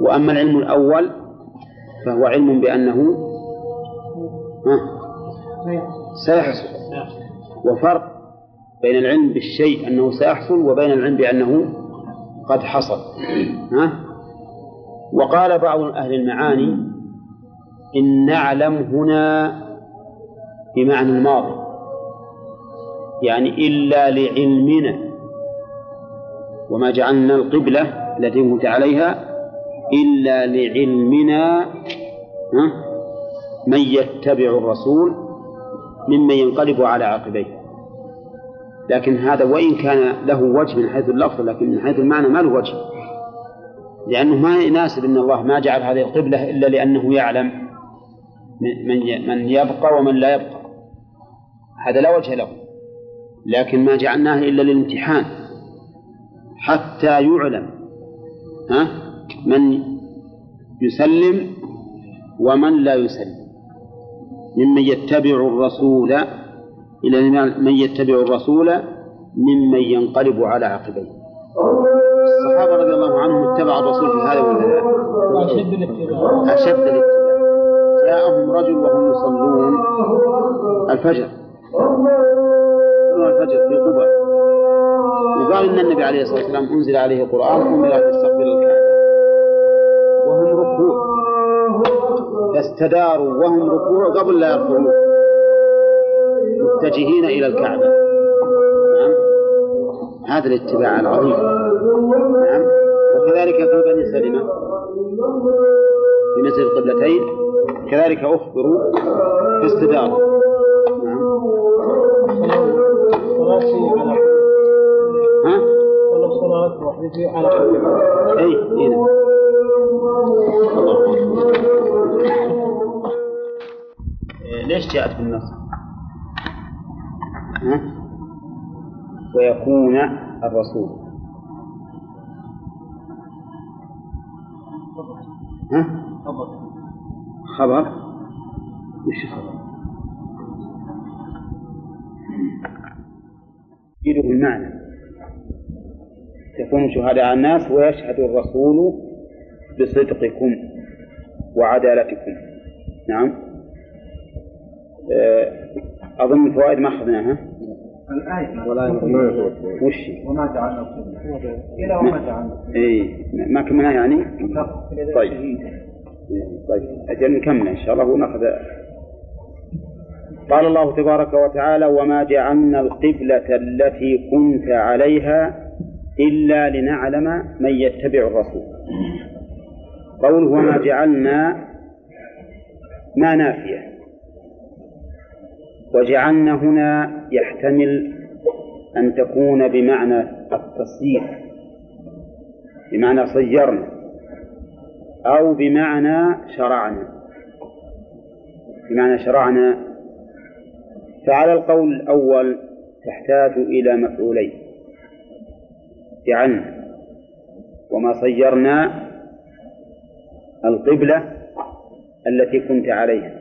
Speaker 2: وأما العلم الأول فهو علم بأنه سيحصل وفرق بين العلم بالشيء أنه سيحصل وبين العلم بأنه قد حصل ها؟ وقال بعض أهل المعاني إن نعلم هنا بمعنى الماضي يعني إلا لعلمنا وما جعلنا القبلة التي كنت عليها إلا لعلمنا من يتبع الرسول ممن ينقلب على عقبيه. لكن هذا وإن كان له وجه من حيث اللفظ لكن من حيث المعنى ما له وجه. لأنه ما يناسب أن الله ما جعل هذه القبلة إلا لأنه يعلم من من يبقى ومن لا يبقى. هذا لا وجه له. لكن ما جعلناه إلا للامتحان. حتى يعلم. ها؟ من يسلم ومن لا يسلم. ممن يتبع الرسول إلى من يتبع الرسول ممن ينقلب على عقبيه. الصحابة رضي الله عنهم اتبعوا الرسول في هذا ولا لا؟
Speaker 3: أشد الاتباع.
Speaker 2: أشد الاتباع. جاءهم رجل وهم يصلون الفجر. يصلون الفجر في قبى وقال إن النبي عليه الصلاة والسلام أنزل عليه القرآن أمر أن يستقبل الكعبة. وهم ركوع فاستداروا وهم ركوع قبل لا يركعون. متجهين إلى الكعبة. نعم. هذا الاتباع العظيم. نعم. وكذلك في بني سلمة في مثل القبلتين كذلك أخبروا فاستداروا نعم. ها؟
Speaker 3: صلاة واحدة على
Speaker 2: أي هنا ليش جاءت بالنص؟ ها؟ ويكون الرسول ها؟ خبر وش خبر؟ يفيد المعنى تكونوا شهداء الناس ويشهد الرسول بصدقكم وعدالتكم. نعم. آه، أظن الفوائد ما أخذناها.
Speaker 9: الآية
Speaker 8: ولا
Speaker 2: وش؟
Speaker 9: وما جعلنا القبلة. إلى وما جعلنا
Speaker 2: إيه ما كملنا يعني؟ طيب. طيب. أجل نكمل إن شاء الله ونأخذ. قال الله تبارك وتعالى وما جعلنا القبلة التي كنت عليها إلا لنعلم من يتبع الرسول. قوله وما جعلنا ما نافية. وجعلنا هنا يحتمل أن تكون بمعنى التصديق بمعنى صيرنا أو بمعنى شرعنا. بمعنى شرعنا فعلى القول الأول تحتاج إلى مفعولين جعلنا وما صيرنا القبلة التي كنت عليها.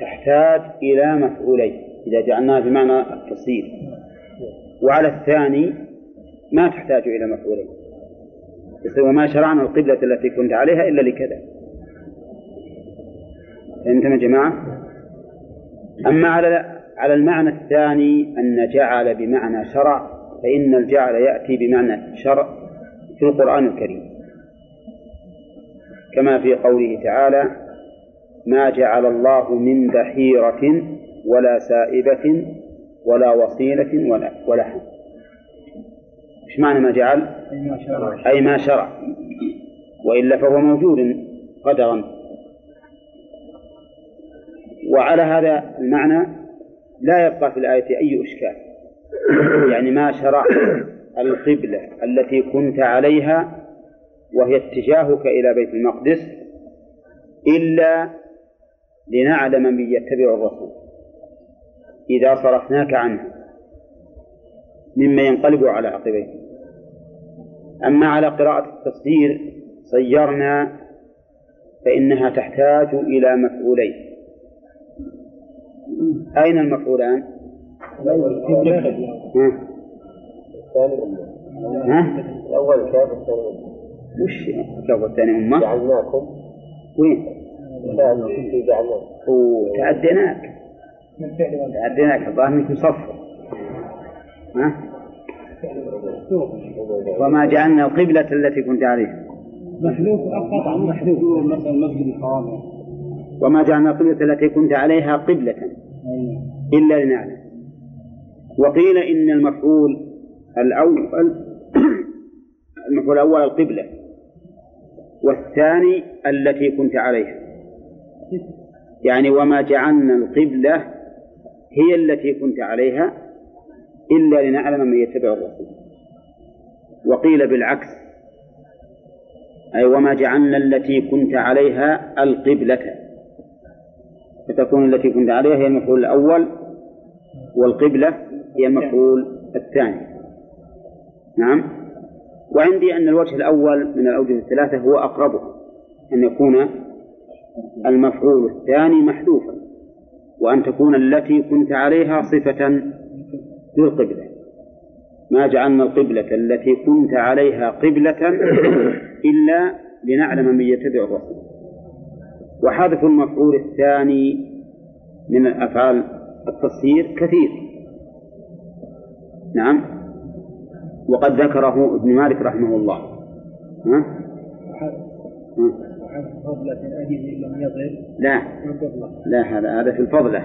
Speaker 2: تحتاج إلى مفعولين. إذا جعلناها بمعنى التصير وعلى الثاني ما تحتاج إلى مفعولين. وما شرعنا القبلة التي كنت عليها إلا لكذا. فهمتم يا جماعة؟ أما على على المعنى الثاني أن جعل بمعنى شرع فإن الجعل يأتي بمعنى شرع في القرآن الكريم. كما في قوله تعالى ما جعل الله من بحيرة ولا سائبة ولا وصيلة ولا ولا حم إيش معنى ما جعل؟ أي ما شرع. وإلا فهو موجود قدرا. وعلى هذا المعنى لا يبقى في الآية أي إشكال. يعني ما شرع القبلة التي كنت عليها وهي اتجاهك إلى بيت المقدس إلا لنعلم من يتبع الرسول إذا صرفناك عنه مما ينقلب على عقبيه. أما على قراءة التصدير صيرنا فإنها تحتاج إلى مفعولين. أين المفعولان؟
Speaker 8: الأول كاف الثاني.
Speaker 2: وش كيف الثاني أمة؟
Speaker 8: جعلناكم.
Speaker 2: وين؟
Speaker 8: جعلناكم
Speaker 2: وتعديناك تعديناك. الظاهر إنك مصفر. ها؟ وما جعلنا القبلة التي كنت عليها.
Speaker 4: محذوف أسقط عن محذوف مثلا مسجد الحرام.
Speaker 2: وما جعلنا القبلة التي كنت عليها قبلة. إلا لنعلم. وقيل إن المفعول الأول المفعول الأول القبلة والثاني التي كنت عليها. يعني وما جعلنا القبلة هي التي كنت عليها إلا لنعلم من يتبع الرسول. وقيل بالعكس أي وما جعلنا التي كنت عليها القبلة. فتكون التي كنت عليها هي المفعول الأول والقبلة هي المفعول الثاني. نعم؟ وعندي أن الوجه الأول من الأوجه الثلاثة هو أقربها أن يكون المفعول الثاني محذوفا وأن تكون التي كنت عليها صفة للقبلة ما جعلنا القبلة التي كنت عليها قبلة إلا لنعلم من يتبع الرسول. وحذف المفعول الثاني من أفعال التصير كثير. نعم؟ وقد ذكره ابن مالك رحمه الله. ها؟ لا. لا هذا هذا في الفضلة.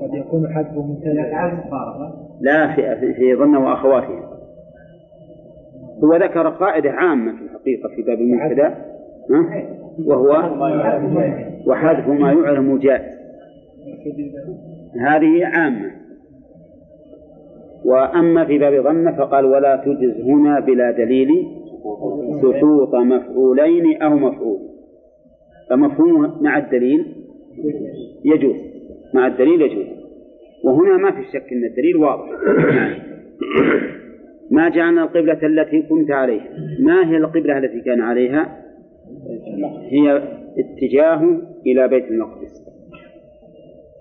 Speaker 3: قد يكون حذفه مبتدأ
Speaker 2: لا في في ظن وأخواتها هو ذكر قاعدة عامة في الحقيقة في باب المبتدأ؟ وهو وحذف ما يعلم جائز هذه عامة. وأما في باب ظن فقال ولا تجز هنا بلا دليل سقوط مفعولين أو مفعول. فمفهوم مع الدليل يجوز مع الدليل يجوز. وهنا ما في شك أن الدليل واضح. ما جعلنا القبلة التي كنت عليها. ما هي القبلة التي كان عليها؟ هي اتجاه إلى بيت المقدس.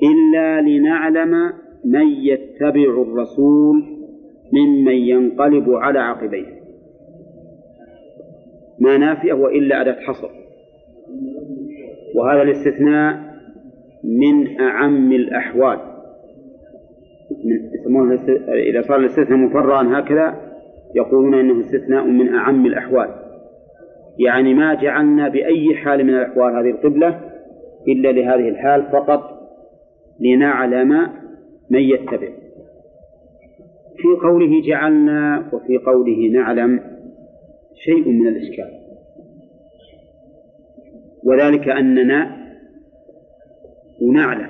Speaker 2: إلا لنعلم من يتبع الرسول ممن ينقلب على عقبيه. ما نافية وإلا أداة حصر. وهذا الاستثناء من أعم الأحوال. من يسمونه إذا صار الاستثناء مفرعا هكذا يقولون إنه استثناء من أعم الأحوال. يعني ما جعلنا بأي حال من الأحوال هذه القبلة إلا لهذه الحال فقط لنعلم من يتبع. في قوله جعلنا وفي قوله نعلم شيء من الإشكال. وذلك أننا ونعلم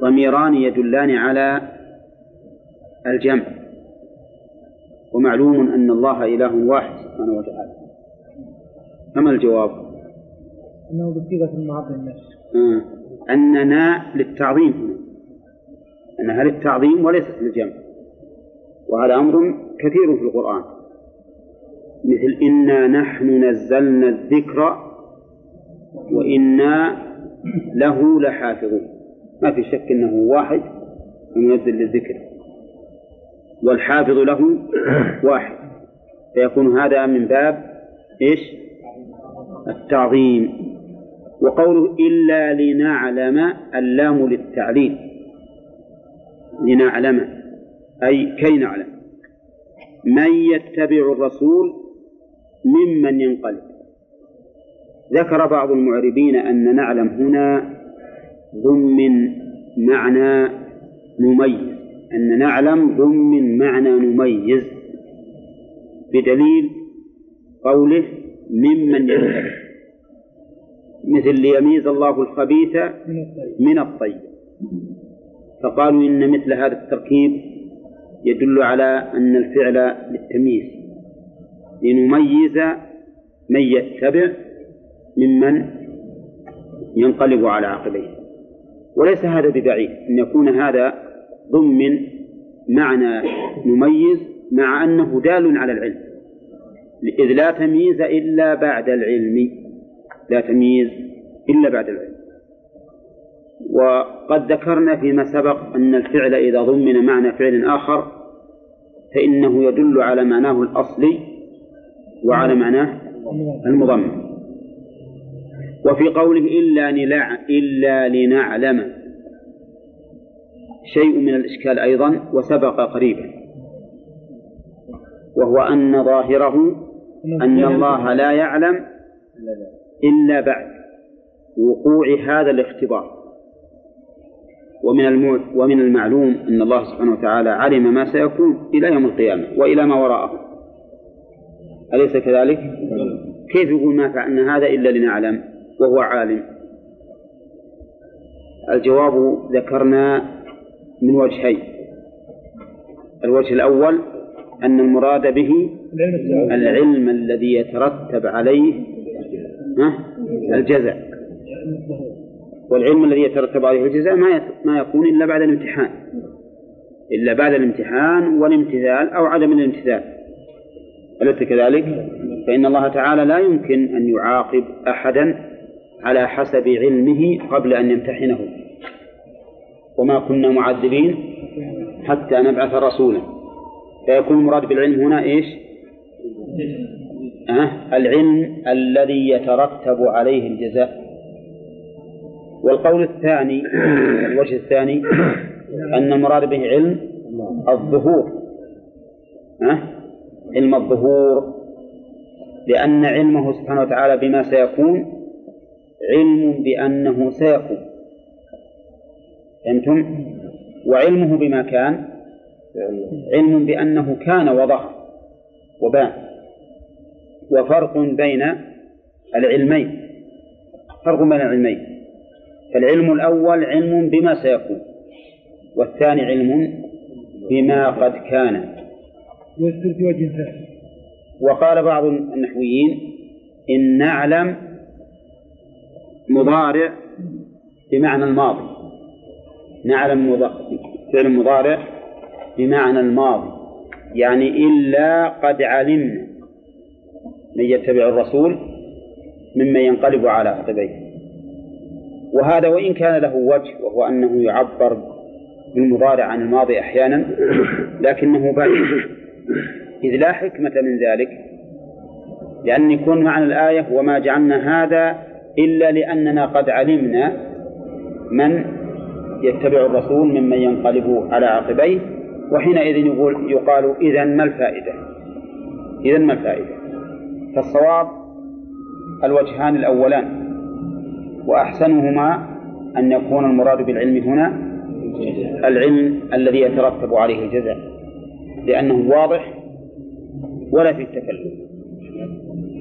Speaker 2: ضميران يدلان على الجمع. ومعلوم أن الله إله واحد سبحانه وتعالى. فما الجواب؟
Speaker 3: أنه بصيغة المعظم نفسه.
Speaker 2: آه. أننا للتعظيم هنا. أنها للتعظيم وليست للجمع وهذا أمر كثير في القرآن. مثل إنا نحن نزلنا الذكر وإنا له لحافظون. ما في شك أنه واحد المنزل للذكر. والحافظ له واحد. فيكون هذا من باب إيش؟ التعظيم. وقوله إلا لنعلم اللام للتعليل. لنعلم. أي كي نعلم. من يتبع الرسول ممن ينقلب. ذكر بعض المعربين أن نعلم هنا ضمن معنى نميز أن نعلم ضمن معنى نميز بدليل قوله ممن ينقلب. مثل ليميز الله الخبيث
Speaker 3: من الطيب.
Speaker 2: فقالوا إن مثل هذا التركيب يدل على أن الفعل للتمييز. لنميز من يتبع ممن ينقلب على عقبيه. وليس هذا ببعيد. أن يكون هذا ضمن معنى نميز مع أنه دال على العلم. إذ لا تمييز إلا بعد العلم. لا تمييز إلا بعد العلم. وقد ذكرنا فيما سبق أن الفعل إذا ضمن معنى فعل آخر فإنه يدل على معناه الأصلي وعلى معناه المضمن. وفي قوله إلا إلا لنعلم. شيء من الإشكال أيضا وسبق قريبا. وهو أن ظاهره أن الله لا يعلم إلا بعد وقوع هذا الاختبار. ومن. ومن المعلوم أن الله سبحانه وتعالى علم ما سيكون إلى يوم القيامة وإلى ما وراءه أليس كذلك؟ كيف يقول ما فعلنا هذا إلا لنعلم وهو عالم الجواب ذكرنا من وجهين الوجه الأول أن المراد به العلم الذي يترتب عليه ها؟ والعلم الذي يترتب عليه الجزاء ما ما يكون إلا بعد الامتحان إلا بعد الامتحان والامتثال أو عدم الامتثال أليس كذلك؟ فإن الله تعالى لا يمكن أن يعاقب أحدا على حسب علمه قبل أن يمتحنه وما كنا معذبين حتى نبعث رسولا فيكون المراد بالعلم هنا إيش؟ أه؟ العلم الذي يترتب عليه الجزاء والقول الثاني الوجه الثاني أن المراد به علم الظهور. أه؟ علم الظهور. لأن علمه سبحانه وتعالى بما سيكون علم بأنه سيكون فهمتم؟ وعلمه بما كان علم بأنه كان وظهر وبان. وفرق بين العلمين. فرق بين العلمين. فالعلم الأول علم بما سيكون والثاني علم بما قد كان.
Speaker 3: في وجه ثاني
Speaker 2: وقال بعض النحويين إن نعلم مضارع بمعنى الماضي. نعلم فعل مضارع بمعنى الماضي. يعني إلا قد علمنا من يتبع الرسول ممن ينقلب على عقبيه وهذا وإن كان له وجه وهو أنه يعبر بالمضارع عن الماضي أحيانا لكنه بعيد إذ لا حكمة من ذلك لأن يكون معنى الآية وما جعلنا هذا إلا لأننا قد علمنا من يتبع الرسول ممن ينقلب على عقبيه وحينئذ يقول يقال إذا ما الفائدة؟ إذا ما الفائدة؟ فالصواب الوجهان الأولان وأحسنهما أن يكون المراد بالعلم هنا العلم الذي يترتب عليه الجزاء لأنه واضح ولا في التكلم.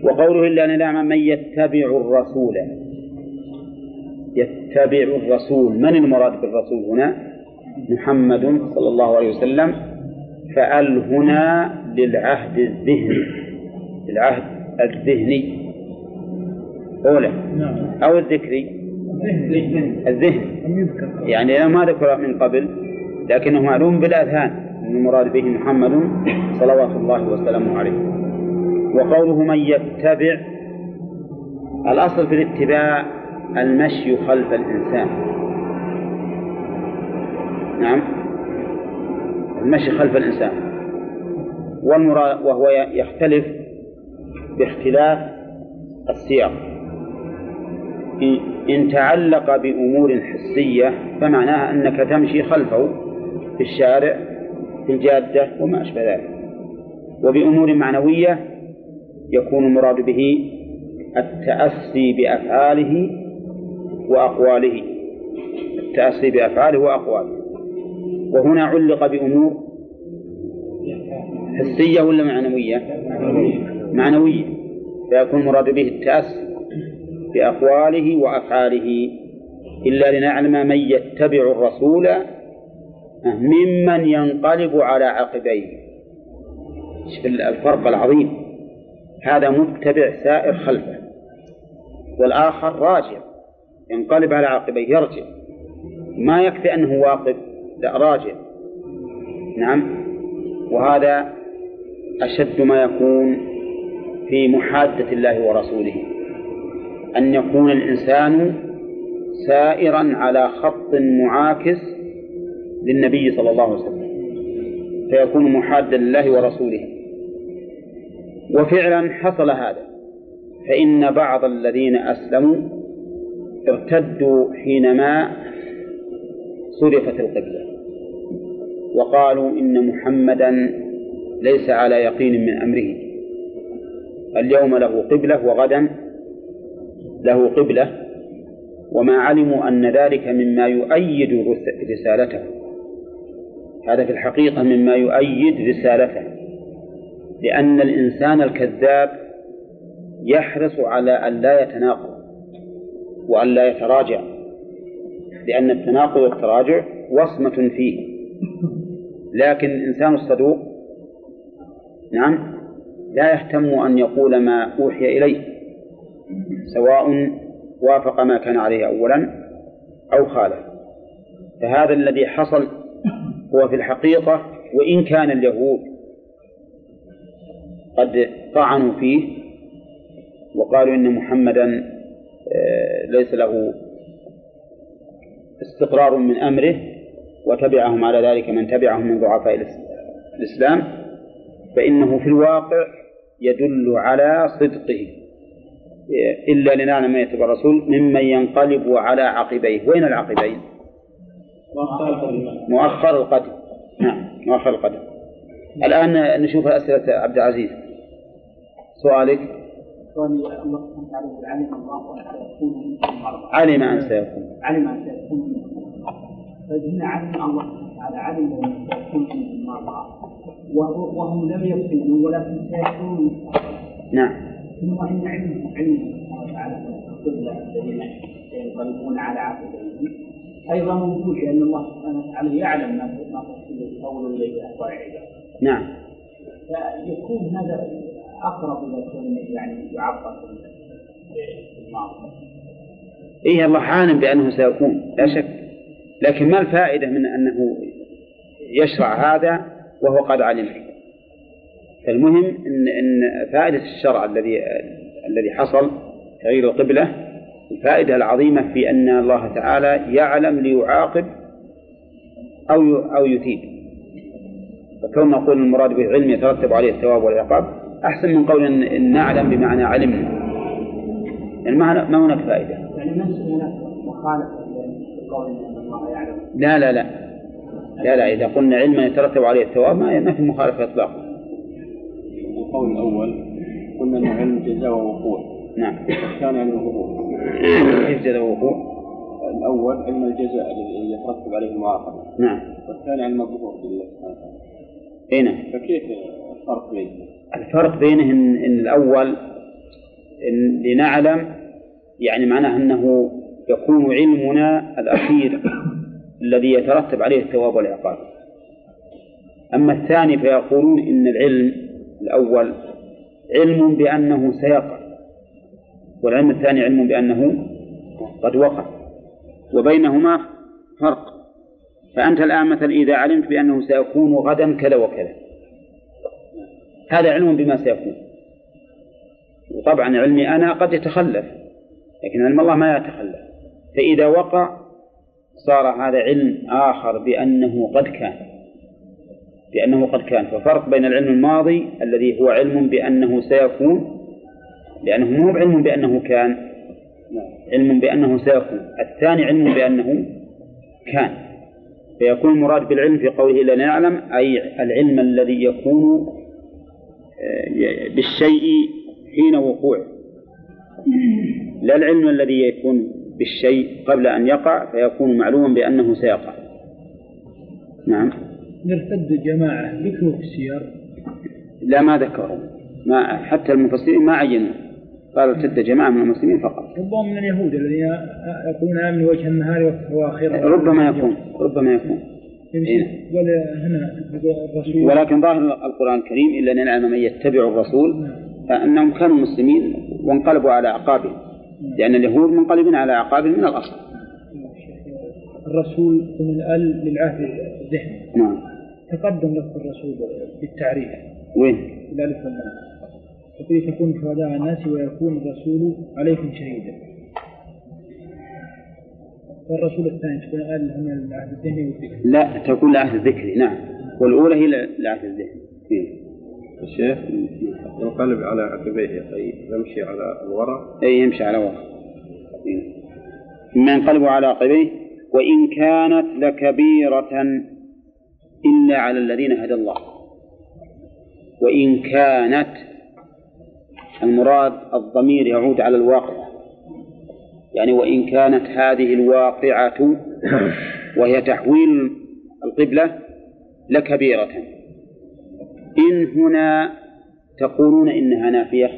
Speaker 2: وقوله إلا نعم من يتبع الرسول. يتبع الرسول. من المراد بالرسول هنا؟ محمد صلى الله عليه وسلم. فأل هنا للعهد الذهني. للعهد الذهني. أولى. أو الذكري. الذهن. يعني ما ذكر من قبل لكنه معلوم بالأذهان أن المراد به محمد صلوات الله وسلامه عليه. وقوله من يتبع الأصل في الاتباع المشي خلف الإنسان. نعم. المشي خلف الإنسان. والمراد وهو يختلف باختلاف السياق. إن تعلق بأمور حسية فمعناها أنك تمشي خلفه في الشارع في الجادة وما أشبه ذلك. وبأمور معنوية يكون المراد به التأسي بأفعاله وأقواله. التأسي بأفعاله وأقواله. وهنا علق بأمور حسية ولا معنوية؟ معنوية. فيكون المراد به التأسي. بأقواله وأفعاله إلا لنعلم من يتبع الرسول ممن ينقلب على عقبيه. الفرق العظيم. هذا متبع سائر خلفه. والآخر راجع. ينقلب على عقبيه يرجع. ما يكفي أنه واقف لا راجع. نعم. وهذا أشد ما يكون في محادة الله ورسوله. أن يكون الإنسان سائرا على خط معاكس للنبي صلى الله عليه وسلم فيكون محادا لله ورسوله. وفعلا حصل هذا فإن بعض الذين أسلموا ارتدوا حينما صرفت القبلة وقالوا إن محمدا ليس على يقين من أمره اليوم له قبلة وغدا له قبلة وما علموا أن ذلك مما يؤيد رس- رسالته. هذا في الحقيقة مما يؤيد رسالته لأن الإنسان الكذاب يحرص على أن لا يتناقض وأن لا يتراجع لأن التناقض والتراجع وصمة فيه. لكن الإنسان الصدوق نعم لا يهتم أن يقول ما أوحي إليه. سواء وافق ما كان عليه أولا أو خالف فهذا الذي حصل هو في الحقيقة وإن كان اليهود قد طعنوا فيه وقالوا إن محمدا آه، ليس له استقرار من أمره وتبعهم على ذلك من تبعهم من ضعفاء الإس- الإسلام فإنه في الواقع يدل على صدقه. إلا لنعلم من يتبع الرسول ممن ينقلب على عقبيه. وين العقبين؟ مؤخر القدم نعم مؤخر القدم الآن نشوف أسئلة عبد العزيز. سؤالك؟
Speaker 4: سؤالي الله سبحانه وتعالى علم الله أن سيكون.
Speaker 2: علم أن سيكون
Speaker 4: سيكون فهنا علم الله سبحانه وتعالى علم أن سيكون منكم مرضى وهو- وهم لم يكونوا ولكن سيكونوا
Speaker 2: نعم.
Speaker 4: ثم إن علم سبحانه وتعالى القبله الذين ينقلبون على عقبيهم أيضا موجود لأن الله سبحانه وتعالى يعلم ما تفصيل القول إليه أخبار عباده
Speaker 2: نعم.
Speaker 4: فيكون هذا أقرب إلى كونه يعني يعبر بالماضي
Speaker 2: إيه الله عالم بأنه سيكون لا شك. لكن ما الفائدة من أنه يشرع هذا وهو قد علمه فالمهم إن إن فائدة الشرع الذي الذي حصل تغيير القبلة الفائدة العظيمة في أن الله تعالى يعلم ليعاقب ي- أو يثيب. فكون نقول المراد به علم يترتب عليه الثواب والعقاب أحسن من قول إن نعلم بمعنى علمنا. يعني ما ما هناك فائدة؟
Speaker 4: يعني ما هناك مخالفة لقول إن الله يعلم؟
Speaker 2: لا لا لا. لا لا إذا قلنا علما يترتب عليه الثواب ما ما في مخالفة إطلاقا.
Speaker 7: القول الأول قلنا أنه علم جزاء ووقوع.
Speaker 2: نعم.
Speaker 7: والثاني علم الظهور
Speaker 2: كيف جزاء وقوع؟
Speaker 7: الأول علم الجزاء الذي يترتب عليه المعاقبة.
Speaker 2: نعم.
Speaker 7: والثاني علم الظهور بالله. سبحانه وتعالى
Speaker 2: هنا
Speaker 7: فكيف الفرق بينهم؟
Speaker 2: الفرق بينه إن, إن الأول إن لنعلم يعني معناه أنه يكون علمنا الأخير الذي يترتب عليه الثواب والعقاب. أما الثاني فيقولون إن العلم الأول علم بأنه سيقع والعلم الثاني علم بأنه قد وقع وبينهما فرق. فأنت الآن مثلا إذا علمت بأنه سيكون غدا كذا وكذا هذا علم بما سيكون. وطبعا علمي أنا قد يتخلف لكن علم الله ما يتخلف. فإذا وقع صار هذا علم آخر بأنه قد كان. بأنه قد كان. ففرق بين العلم الماضي الذي هو علم بأنه سيكون لأنه مو بعلم بأنه كان. علم بأنه سيكون. الثاني علم بأنه كان. فيكون المراد بالعلم في قوله إلا نعلم أي العلم الذي يكون آه، بالشيء حين وقوعه. لا العلم الذي يكون بالشيء قبل أن يقع فيكون معلوما بأنه سيقع. نعم.
Speaker 3: نرتد جماعة ذكروا في السير
Speaker 2: لا ما ذكروا. ما حتى المفسرين ما عينوا. قال ارتد جماعة من المسلمين فقط.
Speaker 3: ربما من اليهود الذين يقولون آمن وجه النهار وأكفروا آخره
Speaker 2: ربما يكون ربما يكون. إيه.
Speaker 3: هنا الرسول.
Speaker 2: ولكن ظاهر القرآن الكريم إلا أن نعلم من يتبع الرسول فأنهم كانوا مسلمين وانقلبوا على أعقابهم. لأن اليهود منقلبين على أعقابهم من الأصل.
Speaker 3: الرسول من ال للعهد الذهني.
Speaker 2: نعم.
Speaker 3: تقدم لفظ الرسول بالتعريف.
Speaker 2: وين؟
Speaker 3: الألف واللام يقول تكون شهداء على الناس ويكون الرسول عليكم شهيدا. فالرسول الثاني تكون من العهد الذهني والذكر
Speaker 2: لا تكون العهد الذكري نعم. والأولى هي العهد الذهني. إيه.
Speaker 8: الشيخ ينقلب على عقبيه أخي يمشي على الوراء
Speaker 2: أي يمشي على إيه. ثم ينقلب على عقبيه وإن كانت لكبيرة إلا على الذين هدى الله. وإن كانت المراد الضمير يعود على الواقع. يعني وإن كانت هذه الواقعة وهي تحويل القبلة لكبيرة. إن هنا تقولون إنها نافية.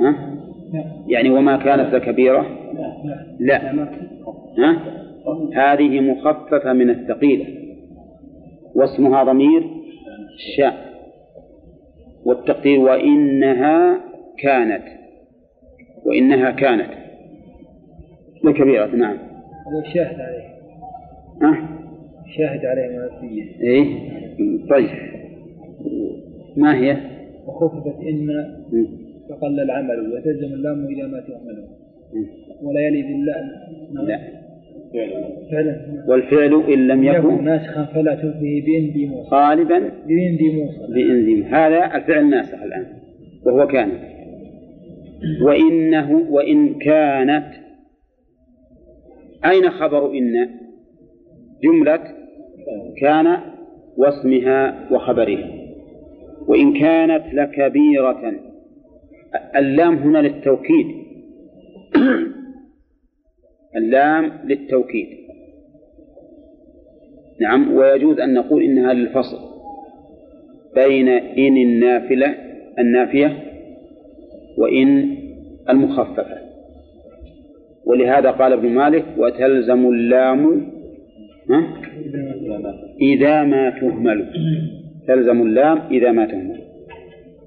Speaker 2: ها؟ يعني وما كانت لكبيرة؟ لا ها؟ هذه مخففة من الثقيلة. واسمها ضمير الشاء والتقدير وإنها كانت. وإنها كانت. لكبيرة نعم.
Speaker 3: شاهد عليه.
Speaker 2: ها؟
Speaker 3: شاهد عليه مناسية
Speaker 2: إيه؟ طيب. ما هي؟
Speaker 3: وخففت إن. فقل العمل وتلزم اللام إلى ما تعمله. ولا يلد اللام
Speaker 2: لا.
Speaker 3: فعلا.
Speaker 2: والفعل إن لم
Speaker 3: يكن ناسخا فلا تلفه بإن موصل
Speaker 2: غالبا
Speaker 3: بإن موصل
Speaker 2: بإنزيم هذا الفعل ناسخ الآن وهو كان. وإنه وإن كانت أين خبر إن؟ جملة كان واسمها وخبرها وإن كانت لكبيرة. اللام هنا للتوكيد. اللام للتوكيد. نعم ويجوز أن نقول إنها للفصل بين إن النافلة النافية وإن المخففة. ولهذا قال ابن مالك وتلزم اللام؟ إذا ما تهمل. تلزم اللام إذا ما تهمل.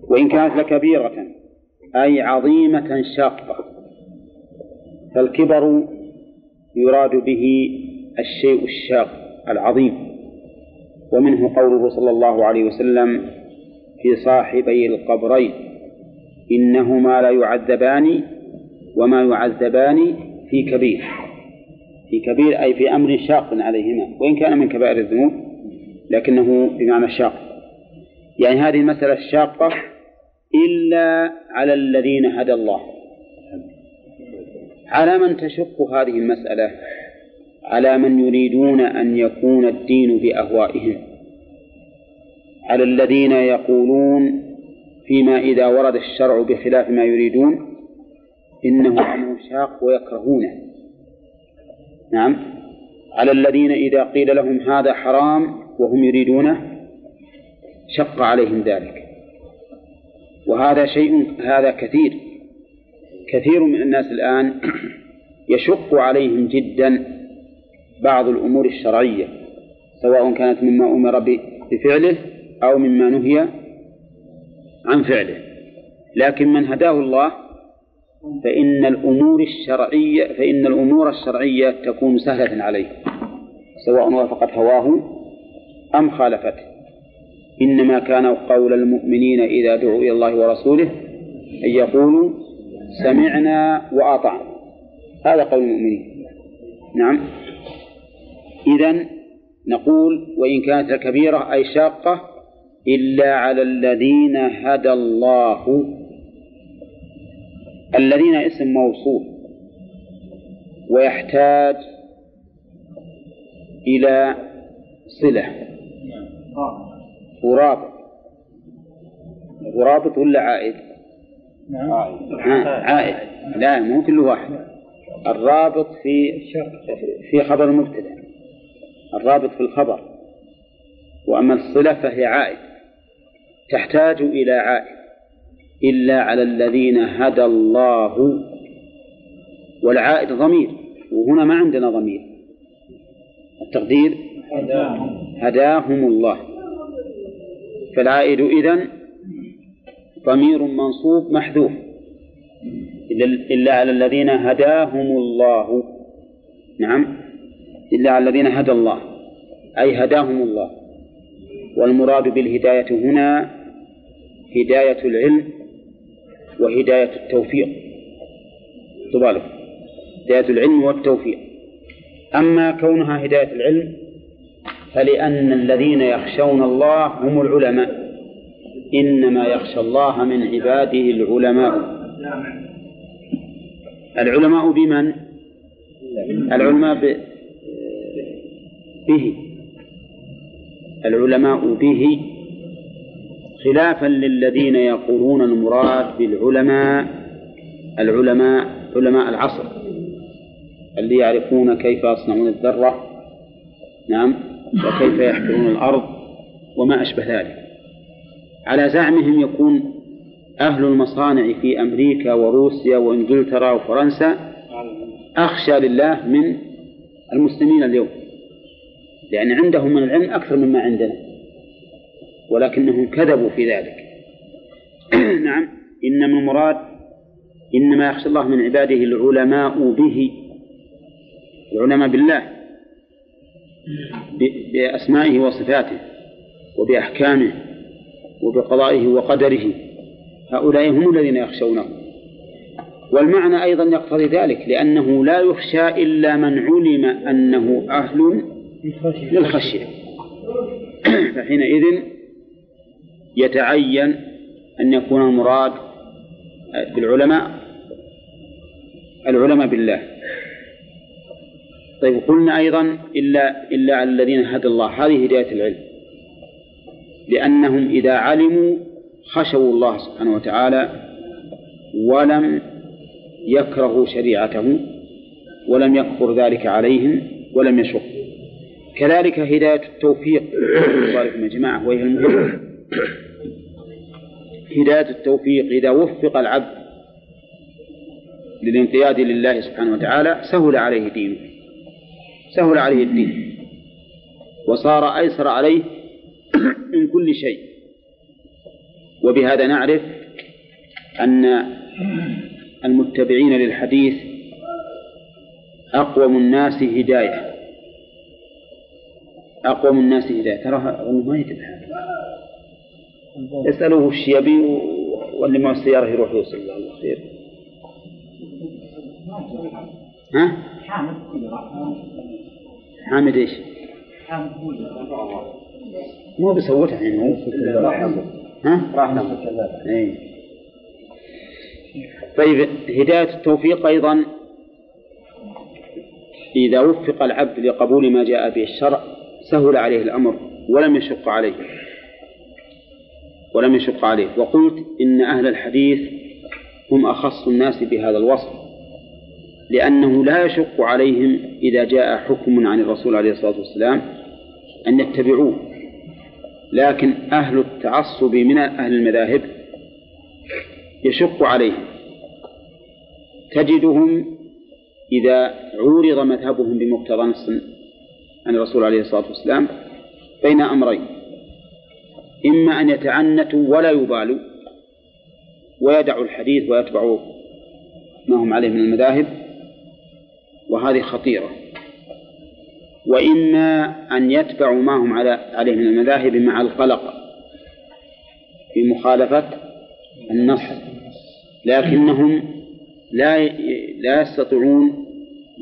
Speaker 2: وإن كانت لكبيرة أي عظيمة شاقة. فالكبر يراد به الشيء الشاق العظيم. ومنه قوله صلى الله عليه وسلم في صاحبي القبرين إنهما لا يعذبان وما يعذبان في كبير. في كبير أي في أمر شاق عليهما وإن كان من كبائر الذنوب لكنه بمعنى شاق. يعني هذه المسألة الشاقة إلا على الذين هدى الله. على من تشق هذه المسألة؟ على من يريدون أن يكون الدين بأهوائهم. على الذين يقولون فيما إذا ورد الشرع بخلاف ما يريدون إنه أمر شاق ويكرهونه نعم. على الذين إذا قيل لهم هذا حرام وهم يريدونه شق عليهم ذلك. وهذا شيء هذا كثير. كثير من الناس الآن يشق عليهم جدا بعض الأمور الشرعية سواء كانت مما أمر بفعله أو مما نهي عن فعله. لكن من هداه الله فإن الأمور الشرعية فإن الأمور الشرعية تكون سهلة عليه سواء وافقت هواه أم خالفته. إنما كان قول المؤمنين إذا دعوا إلى الله ورسوله أن يقولوا سمعنا وأطعنا. هذا قول المؤمنين. نعم. إذا نقول وإن كانت كبيرة أي شاقة إلا على الذين هدى الله. الذين اسم موصول ويحتاج إلى صلة. ورابط. ورابط ولا عائد؟
Speaker 3: نعم.
Speaker 2: ها، عائد. لا مو كل واحد. الرابط في في خبر المبتدأ. الرابط في الخبر. وأما الصلة فهي عائد. تحتاج إلى عائد. إلا على الذين هدى الله. والعائد ضمير. وهنا ما عندنا ضمير. التقدير؟ هداهم الله. فالعائد إذن ضمير منصوب محذوف. إلا- على الذين هداهم الله. نعم. إلا على الذين هدى الله. أي هداهم الله. والمراد بالهداية هنا هداية العلم وهداية التوفيق. تبالغ. هداية العلم والتوفيق. أما كونها هداية العلم فلأن الذين يخشون الله هم العلماء. إنما يخشى الله من عباده العلماء. العلماء بمن؟ العلماء ب... به. العلماء به خلافا للذين يقولون المراد بالعلماء العلماء علماء العصر اللي يعرفون كيف يصنعون الذرة نعم وكيف يحفرون الأرض وما أشبه ذلك. على زعمهم يكون أهل المصانع في أمريكا وروسيا وإنجلترا وفرنسا أخشى لله من المسلمين اليوم لأن عندهم من العلم أكثر مما عندنا ولكنهم كذبوا في ذلك. نعم إنما المراد إنما يخشى الله من عباده العلماء به العلماء بالله بأسمائه وصفاته وبأحكامه. وبقضائه وقدره. هؤلاء هم الذين يخشونه. والمعنى أيضا يقتضي ذلك لأنه لا يخشى إلا من علم أنه أهل للخشية. فحينئذ يتعين أن يكون المراد بالعلماء العلماء بالله. طيب قلنا أيضا إلا إلا على الذين هدى الله. هذه هداية العلم. لأنهم إذا علموا خشوا الله سبحانه وتعالى ولم يكرهوا شريعته ولم يكفر ذلك عليهم ولم يشق. كذلك هداية التوفيق. يا جماعة وهي المهمة هداية التوفيق إذا وفق العبد للانقياد لله سبحانه وتعالى سهل عليه دينه. سهل عليه الدين. وصار أيسر عليه من كل شيء. وبهذا نعرف أن المتبعين للحديث أقوم الناس هداية. أقوم الناس هداية. ترى ما يتبع يسألوه وش يبي واللي معه السيارة يروح يوصل الله خير. ها؟ حامد إيش؟ مو بيصوتها يعني هو ها؟ راح اي طيب هداية التوفيق أيضا إذا وفق العبد لقبول ما جاء به الشرع سهل عليه الأمر ولم يشق عليه. ولم يشق عليه. وقلت إن أهل الحديث هم أخص الناس بهذا الوصف لأنه لا يشق عليهم إذا جاء حكم عن الرسول عليه الصلاة والسلام أن يتبعوه. لكن أهل التعصب من أهل المذاهب يشق عليهم. تجدهم إذا عورض مذهبهم بمقتضى نص عن الرسول عليه الصلاة والسلام بين أمرين. إما أن يتعنتوا ولا يبالوا ويدعوا الحديث ويتبعوا ما هم عليه من المذاهب وهذه خطيرة. وإما أن يتبعوا ما هم على عليه من المذاهب مع القلق في مخالفة النص لكنهم لا لا يستطيعون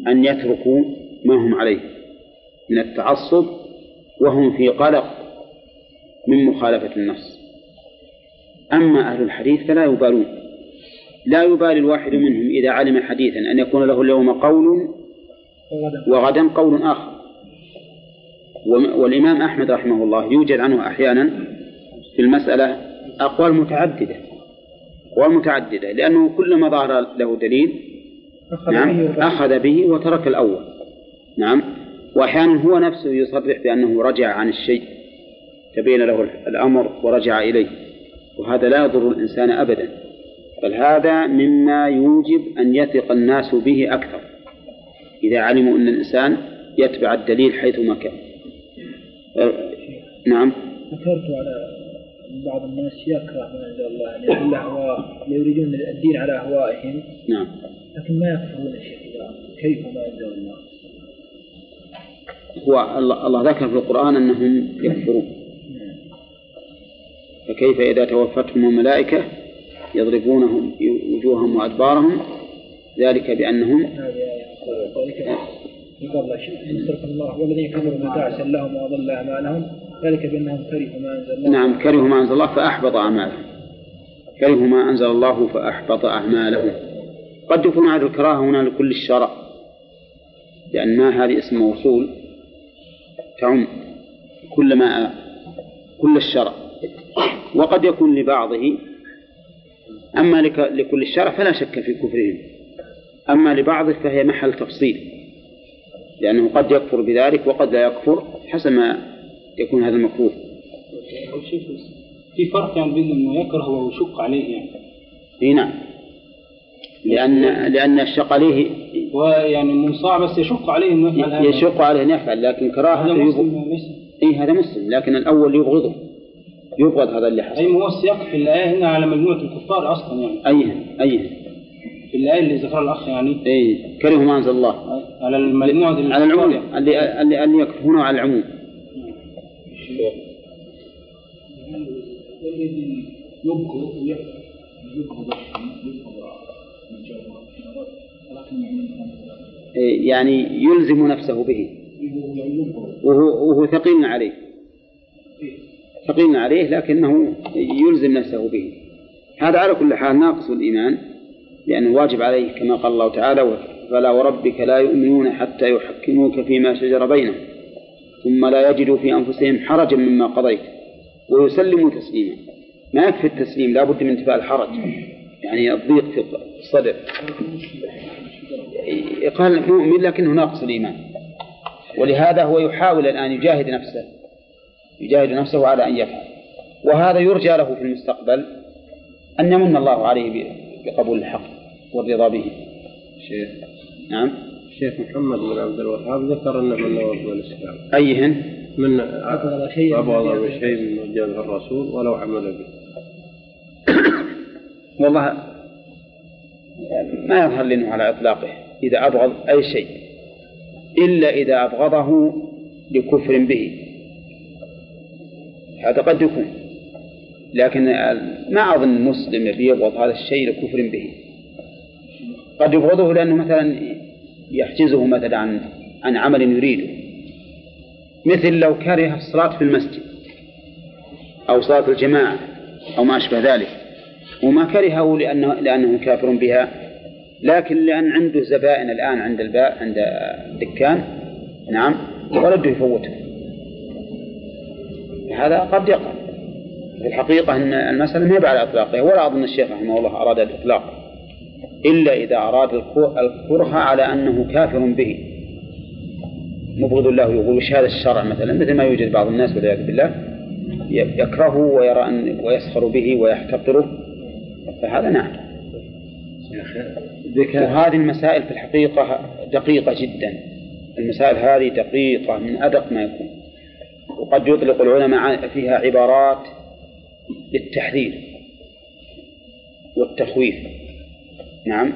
Speaker 2: أن يتركوا ما هم عليه من التعصب وهم في قلق من مخالفة النص. أما أهل الحديث فلا يبالون. لا يبالي الواحد منهم إذا علم حديثا أن يكون له اليوم قول وغدا قول آخر. والإمام أحمد رحمه الله يوجد عنه أحيانا في المسألة أقوال متعددة أقوال متعددة لأنه كلما ظهر له دليل نعم أخذ به وترك الأول. نعم وأحيانا هو نفسه يصرح بأنه رجع عن الشيء تبين له الأمر ورجع إليه وهذا لا يضر الإنسان أبدا. بل هذا مما يوجب أن يثق الناس به أكثر. إذا علموا أن الإنسان يتبع الدليل حيثما كان. نعم.
Speaker 3: ذكرت على بعض الناس يكره ما انزل الله يعني الاهواء يريدون الدين على أهوائهم.
Speaker 2: نعم.
Speaker 3: لكن ما يكفرون الشيخ كيف ما انزل الله
Speaker 2: هو الله ذكر في القرآن أنهم يكفرون. فكيف إذا توفتهم الملائكة يضربونهم وجوههم وأدبارهم؟ ذلك بأنهم
Speaker 3: يترك الله والذين كفروا متاعسا لهم وأضل أعمالهم ذلك بأنهم كرهوا ما أنزل الله.
Speaker 2: نعم كرهوا ما أنزل الله فأحبط أعمالهم. كرهوا ما أنزل الله فأحبط أعمالهم. قد يكون هذه الكراهة هنا لكل الشرع لأن ما هذه اسم موصول تعم كل ما كل الشرع. وقد يكون لبعضه أما لكل الشرع فلا شك في كفرهم. أما لبعضه فهي محل تفصيل. لأنه قد يكفر بذلك وقد لا يكفر حسب ما يكون هذا المكروه
Speaker 7: في فرق يعني بين إنه يكره ويشق عليه يعني.
Speaker 2: إي نعم. لأن لأن الشق عليه
Speaker 7: ويعني منصاع بس يشق عليه إنه يفعل هذا.
Speaker 2: يشق عليه أن يفعل لكن
Speaker 7: هذا
Speaker 2: كراهة يبغض
Speaker 7: مسلم ليس.
Speaker 2: إي هذا مسلم لكن الأول يبغضه. يبغض هذا اللي
Speaker 7: اي
Speaker 2: حصل.
Speaker 7: ما هو السياق في الآية هنا على مجموعة الكفار أصلا يعني.
Speaker 2: أيهن أيهن.
Speaker 7: في الآية اللي ذكرها الأخ يعني.
Speaker 2: إي كرهوا ما أنزل الله.
Speaker 7: على المجموعه
Speaker 2: على العموم. اللي اللي اللي يكفرون على العموم.
Speaker 3: يبغض يبغض يعني
Speaker 2: يلزم نفسه به. وهو, وهو ثقيل عليه. ثقيل عليه لكنه يلزم نفسه به. هذا على كل حال ناقص الإيمان. لأنه واجب عليه كما قال الله تعالى فلا وربك لا يؤمنون حتى يحكموك فيما شجر بينهم ثم لا يجدوا في أنفسهم حرجا مما قضيت ويسلموا تسليما. ما يكفي التسليم لا بد من انتفاء الحرج. يعني الضيق في الصدر. قال مؤمن لكنه ناقص الإيمان. ولهذا هو يحاول الآن يجاهد نفسه يجاهد نفسه على أن يفعل. وهذا يرجى له في المستقبل أن يمن الله عليه بقبول الحق. والرضا به.
Speaker 8: شيخ.
Speaker 2: نعم.
Speaker 8: الشيخ محمد بن عبد الوهاب ذكر أنه من نواقض الإسلام.
Speaker 2: أيهن؟
Speaker 8: من
Speaker 3: أبغض شيء.
Speaker 8: أبغض بشيء من جاء الرسول ولو عمل به.
Speaker 2: والله ما يظهر لي على إطلاقه إذا أبغض أي شيء إلا إذا أبغضه لكفر به. هذا قد يكون. لكن ما أظن مسلم يبغض هذا الشيء لكفر به. قد يبغضه لأنه مثلا يحجزه مثلا عن عن عمل يريده. مثل لو كره الصلاة في المسجد أو صلاة الجماعة أو ما أشبه ذلك وما كرهه لأنه لأنه كافر بها لكن لأن عنده زبائن الآن عند الباء عند الدكان نعم ورده يفوته. هذا قد يقع. في الحقيقة أن المسألة ما هي على إطلاقها ولا أظن الشيخ رحمه الله أراد الإطلاق. إلا إذا أراد الكره على أنه كافر به. مبغض له يقول وش هذا الشرع مثلا؟ مثل ما يوجد بعض الناس والعياذ بالله يكرهه ويرى أن ويسخر به ويحتقره. فهذا نعم. وهذه المسائل في الحقيقة دقيقة جدا. المسائل هذه دقيقة من أدق ما يكون. وقد يطلق العلماء فيها عبارات للتحذير والتخويف. نعم.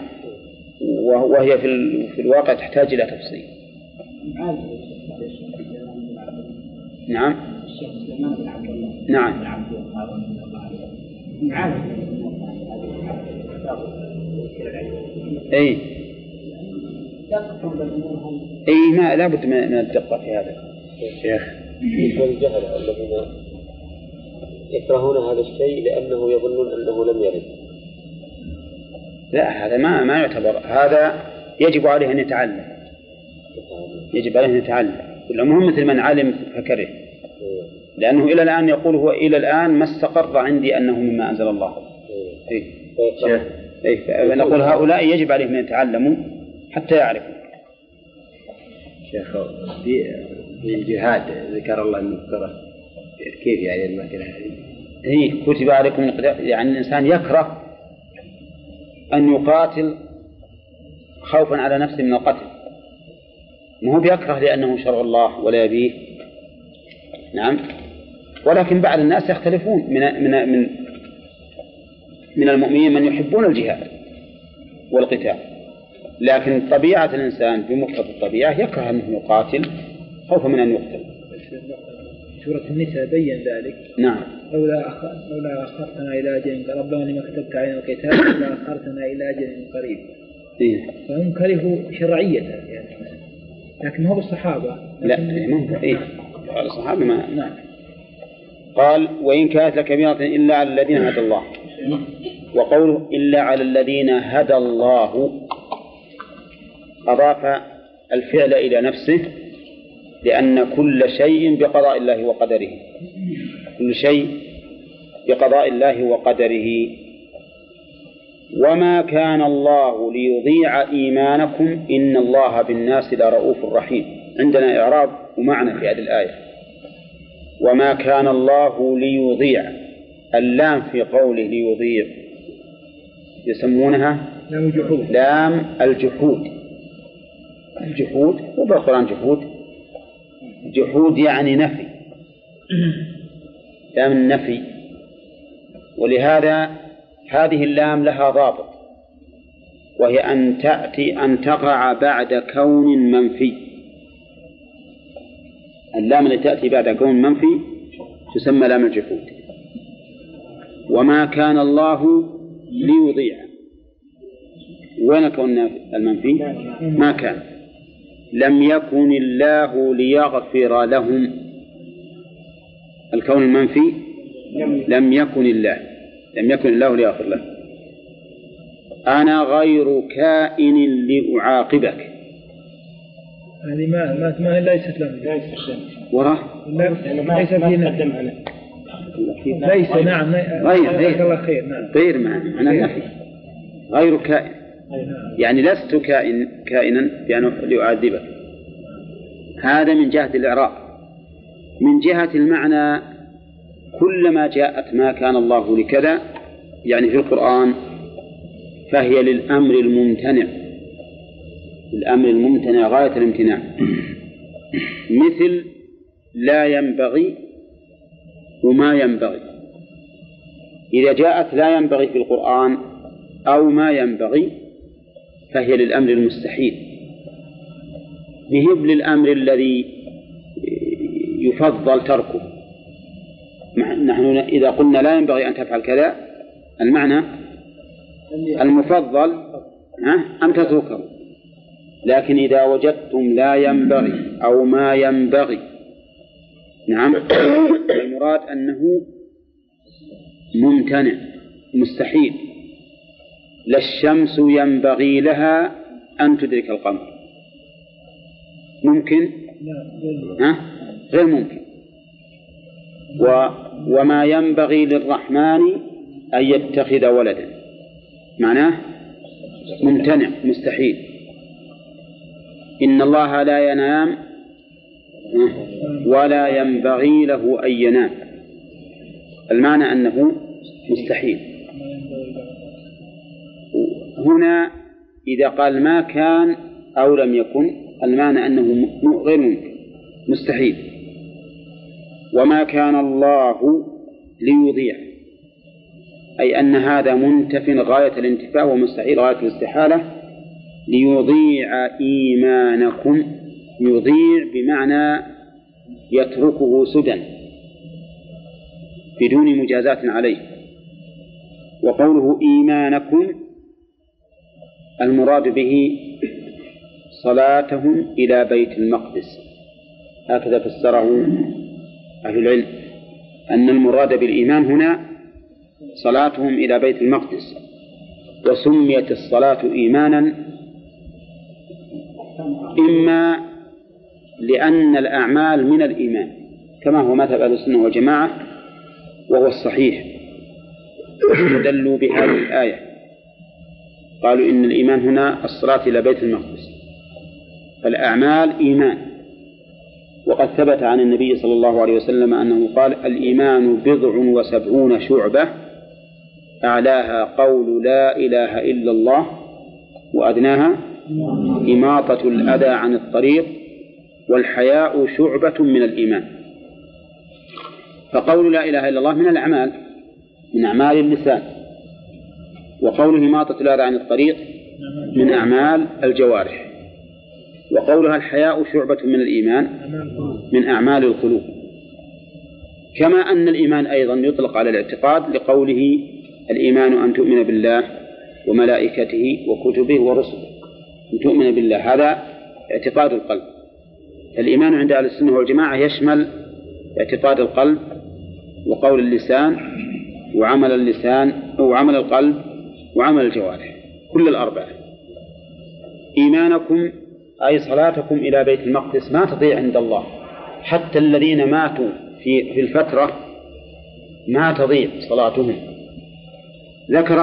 Speaker 2: وهي في, في الواقع تحتاج إلى تفصيل. نعم. نعم.
Speaker 4: إي.
Speaker 2: إي ما لابد من الدقة في هذا.
Speaker 8: شيخ.
Speaker 6: والجهل الذين يكرهون هذا الشيء لأنه يظنون أنه لم يرد.
Speaker 2: لا هذا ما ما يعتبر هذا يجب عليه أن يتعلم. يجب عليه أن يتعلم. والعموم مثل من علم فكره. لأنه إلى الآن يقول هو إلى الآن ما استقر عندي أنه مما أنزل الله. إيه.
Speaker 6: شيخ
Speaker 2: إيه. نقول هؤلاء يجب عليهم أن يتعلموا حتى يعرفوا.
Speaker 8: شيخ في في الجهاد ذكر الله كره. كيف يعني المسألة هذه؟
Speaker 2: هي كتب عليكم القتال يعني الإنسان يكره أن يقاتل خوفا على نفسه من القتل. ما هو بيكره لأنه شرع الله ولا يبيه. نعم. ولكن بعض الناس يختلفون من من من من المؤمنين من يحبون الجهاد والقتال. لكن طبيعة الإنسان بمقتضى الطبيعة يكره أنه يقاتل خوفا من أن يقتل.
Speaker 3: سورة النساء بين ذلك.
Speaker 2: نعم.
Speaker 3: لولا. لولا أخرتنا إلى أجل ربنا لما كتبت علينا القتال لولا أخرتنا إلى أجل قريب.
Speaker 2: إيه.
Speaker 3: فهم كرهوا شرعيته يعني. لكن هو بالصحابة؟
Speaker 2: لا ما هو إيه. قال الصحابة ما
Speaker 3: نعم.
Speaker 2: قال وإن كانت لكبيرة إلا على الذين هدى الله. وقوله إلا على الذين هدى الله. أضاف الفعل إلى نفسه لأن كل شيء بقضاء الله وقدره. كل شيء بقضاء الله وقدره. وما كان الله ليضيع إيمانكم إن الله بالناس لرؤوف رحيم. عندنا إعراب ومعنى في هذه الآية. وما كان الله ليضيع. اللام في قوله ليضيع يسمونها
Speaker 3: لام الجحود.
Speaker 2: لام الجحود. الجحود وبالقرآن جحود؟ جحود يعني نفي. لام النفي. ولهذا هذه اللام لها ضابط وهي أن تأتي أن تقع بعد كون منفي. اللام التي تأتي بعد كون منفي تسمى لام الجحود. وما كان الله ليضيع. وين كون المنفي؟ ما كان. لم يكن الله ليغفر لهم. الكون المنفي لم يكن الله لم يكن الله ليغفر له. أنا غير كائن لأعاقبك.
Speaker 3: هذه ما ما ما هي ليست لام
Speaker 2: وراه
Speaker 3: لا ليس في نفي ليس نعم
Speaker 2: غير
Speaker 3: جزاك
Speaker 2: غير
Speaker 3: الله خير نعم.
Speaker 2: غير معنى أنا النفي غير كائن. يعني لست كائن كائنا بأن لأعذبك هذا من جهة الإعراب. من جهة المعنى كلما جاءت ما كان الله لكذا يعني في القرآن فهي للأمر الممتنع. الأمر الممتنع غاية الامتناع. مثل لا ينبغي وما ينبغي. إذا جاءت لا ينبغي في القرآن أو ما ينبغي فهي للأمر المستحيل. بهب للأمر الذي يفضل تركه. نحن إذا قلنا لا ينبغي أن تفعل كذا المعنى المفضل أن تتركه. لكن إذا وجدتم لا ينبغي أو ما ينبغي نعم المراد أنه ممتنع مستحيل. لا الشمس ينبغي لها أن تدرك القمر. ممكن؟ ها؟ غير ممكن. و وما ينبغي للرحمن أن يتخذ ولدا. معناه ممتنع مستحيل. إن الله لا ينام ولا ينبغي له أن ينام. المعنى أنه مستحيل. هنا إذا قال ما كان أو لم يكن المعنى أنه غير ممكن. مستحيل. وما كان الله ليضيع. أي أن هذا منتف غاية الانتفاء ومستحيل غاية الاستحالة ليضيع إيمانكم يضيع بمعنى يتركه سدى بدون مجازاة عليه. وقوله إيمانكم المراد به صلاتهم إلى بيت المقدس. هكذا فسره أهل العلم أن المراد بالإيمان هنا صلاتهم إلى بيت المقدس وسميت الصلاة إيمانا إما لأن الأعمال من الإيمان كما هو مذهب أهل السنة والجماعة وهو الصحيح. استدلوا بهذه الآية. قالوا إن الإيمان هنا الصلاة إلى بيت المقدس فالأعمال إيمان. وقد ثبت عن النبي صلى الله عليه وسلم أنه قال الإيمان بضع وسبعون شعبة أعلاها قول لا إله إلا الله وأدناها إماطة الأذى عن الطريق والحياء شعبة من الإيمان. فقول لا إله إلا الله من الأعمال من أعمال اللسان وقوله إماطة الأذى عن الطريق من أعمال الجوارح. وقولها الحياء شعبة من الإيمان من أعمال القلوب. كما أن الإيمان أيضا يطلق على الاعتقاد لقوله الإيمان أن تؤمن بالله وملائكته وكتبه ورسله. أن تؤمن بالله هذا اعتقاد القلب. الإيمان عند أهل السنة والجماعة يشمل اعتقاد القلب وقول اللسان وعمل اللسان وعمل القلب وعمل الجوارح كل الأربعة. إيمانكم أي صلاتكم إلى بيت المقدس ما تضيع عند الله. حتى الذين ماتوا في في الفترة ما تضيع صلاتهم. ذكر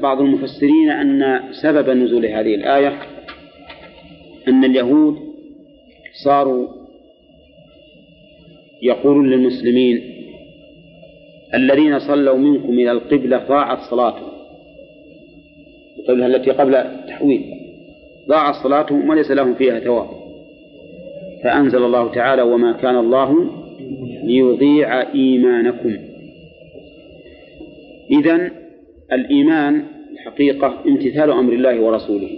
Speaker 2: بعض المفسرين أن سبب نزول هذه الآية أن اليهود صاروا يقولون للمسلمين الذين صلوا منكم إلى القبلة ضاعت صلاتهم. القبلة التي قبل التحويل ضاعت صلاتهم وليس لهم فيها ثواب. فأنزل الله تعالى وما كان الله ليضيع إيمانكم. إذن الإيمان الحقيقة امتثال أمر الله ورسوله.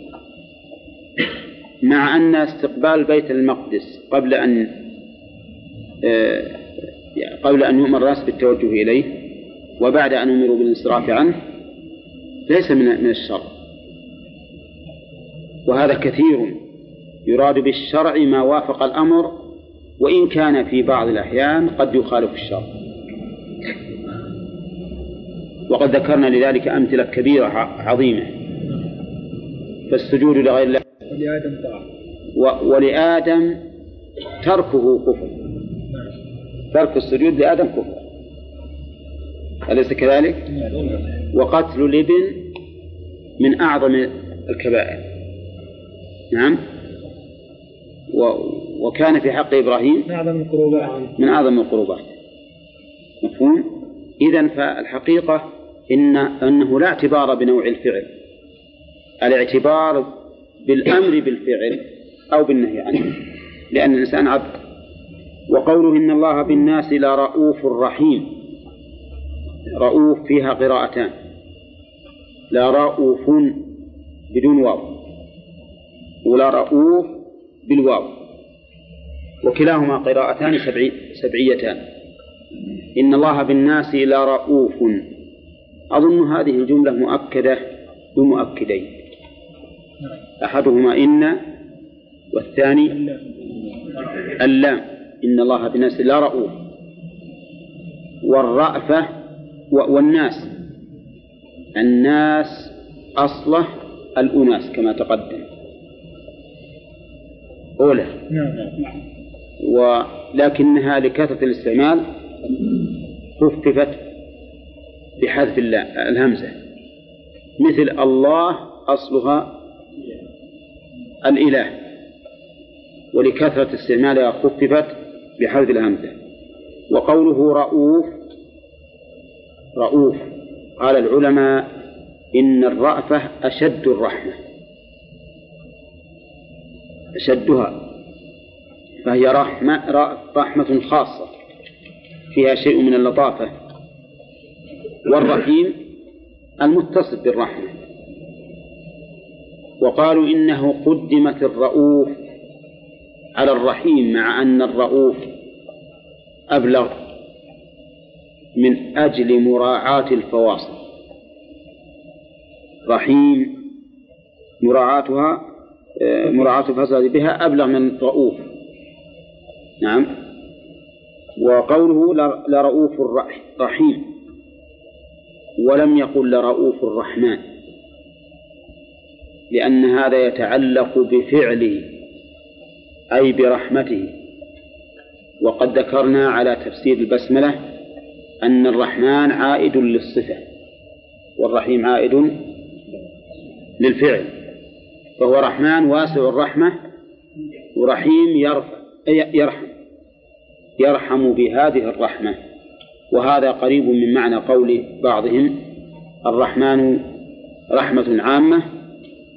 Speaker 2: مع أن استقبال بيت المقدس قبل أن آه، قبل أن يؤمر الناس بالتوجه إليه وبعد أن أمروا بالانصراف عنه ليس من من الشر. وهذا كثير يراد بالشرع ما وافق الأمر وإن كان في بعض الأحيان قد يخالف الشرع. وقد ذكرنا لذلك أمثلة كبيرة عظيمة. فالسجود لغير الله
Speaker 3: ولآدم طاعة
Speaker 2: ولآدم تركه كفر. ترك السجود لآدم كفر. أليس كذلك؟ وقتل الابن من أعظم الكبائر. نعم. و وكان في حق إبراهيم
Speaker 3: من أعظم القربات.
Speaker 2: من أعظم القربات. مفهوم؟ إذا فالحقيقة إن أنه لا اعتبار بنوع الفعل. الاعتبار بالأمر بالفعل أو بالنهي عنه. لأن الإنسان عبد. وقوله إن الله بالناس لرؤوف رحيم. رؤوف فيها قراءتان. لا رؤوف بدون واو. ولا رؤوف بالواو. وكلاهما قراءتان سبعي سبعيتان. إن الله بالناس لرؤوف أظن هذه الجملة مؤكدة بمؤكدين. أحدهما إن والثاني اللام إن الله بالناس لا رؤوف. والرأفة والناس. الناس أصله الأناس كما تقدم. أولى.
Speaker 3: نعم.
Speaker 2: ولكنها لكثرة الاستعمال خففت بحذف الهمزة. مثل الله أصلها الإله. ولكثرة استعمالها خففت بحذف الهمزة. وقوله رؤوف رؤوف قال العلماء إن الرأفة أشد الرحمة. أشدها فهي رحمة رحمة خاصة فيها شيء من اللطافة. والرحيم المتصف بالرحمة. وقالوا إنه قدمت الرؤوف على الرحيم مع أن الرؤوف أبلغ من أجل مراعاة الفواصل. رحيم مراعاتها مراعاة الفصل بها أبلغ من رؤوف. نعم. وقوله لرؤوف رحيم. ولم يقل لرؤوف الرحمن. لأن هذا يتعلق بفعله أي برحمته. وقد ذكرنا على تفسير البسملة أن الرحمن عائد للصفة والرحيم عائد للفعل. فهو رحمن واسع الرحمة ورحيم يرحم يرحم بهذه الرحمة. وهذا قريب من معنى قول بعضهم الرحمن رحمة عامة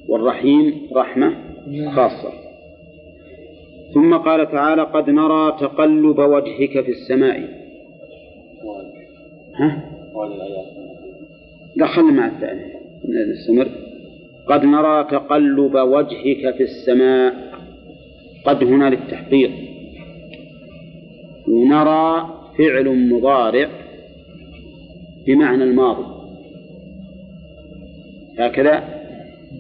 Speaker 2: والرحيم رحمة خاصة. ثم قال تعالى قد نرى تقلب وجهك في السماء. ها؟ دخلنا مع الثاني نستمر. قد نرى تقلب وجهك في السماء. قد هنا للتحقيق. ونرى فعل مضارع بمعنى الماضي. هكذا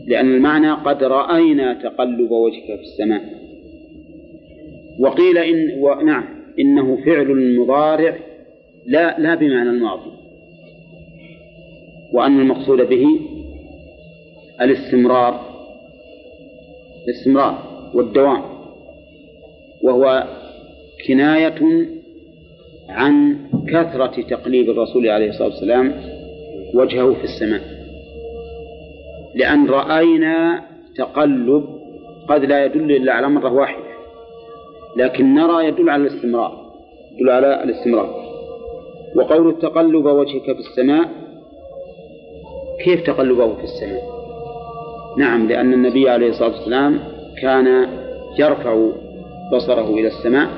Speaker 2: لأن المعنى قد رأينا تقلب وجهك في السماء. وقيل إن ونعم إنه فعل مضارع لا لا بمعنى الماضي. وأن المقصود به الاستمرار الاستمرار والدوام وهو كناية عن كثرة تقليب الرسول عليه الصلاة والسلام وجهه في السماء. لأن رأينا تقلب قد لا يدل إلا على مرة واحدة لكن نرى يدل على الاستمرار يدل على الاستمرار. وقول التقلب وجهك في السماء كيف تقلبه في السماء؟ نعم لأن النبي عليه الصلاة والسلام كان يرفع بصره إلى السماء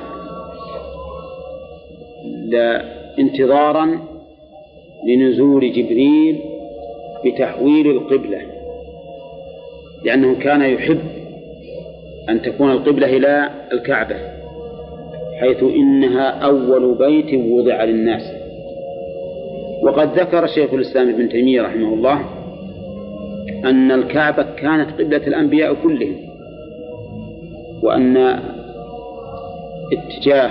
Speaker 2: انتظارا لنزول جبريل بتحويل القبلة لأنه كان يحب أن تكون القبلة إلى الكعبة حيث إنها أول بيت وضع للناس. وقد ذكر شيخ الإسلام ابن تيمية رحمه الله أن الكعبة كانت قبلة الأنبياء كلهم وأن اتجاه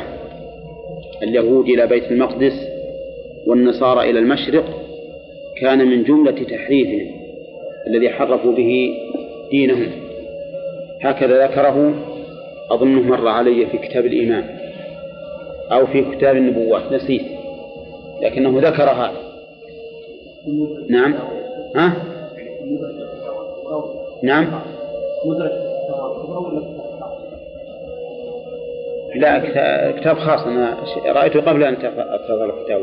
Speaker 2: اليهود إلى بيت المقدس والنصارى إلى المشرق كان من جملة تحريفهم الذي حرفوا به دينهم. هكذا ذكره أظنه مر علي في كتاب الإيمان أو في كتاب النبوات نسيت لكنه ذكر هذا. نعم. ها؟ نعم. لا كتاب خاص أنا رأيته قبل أن أتفضل الكتاب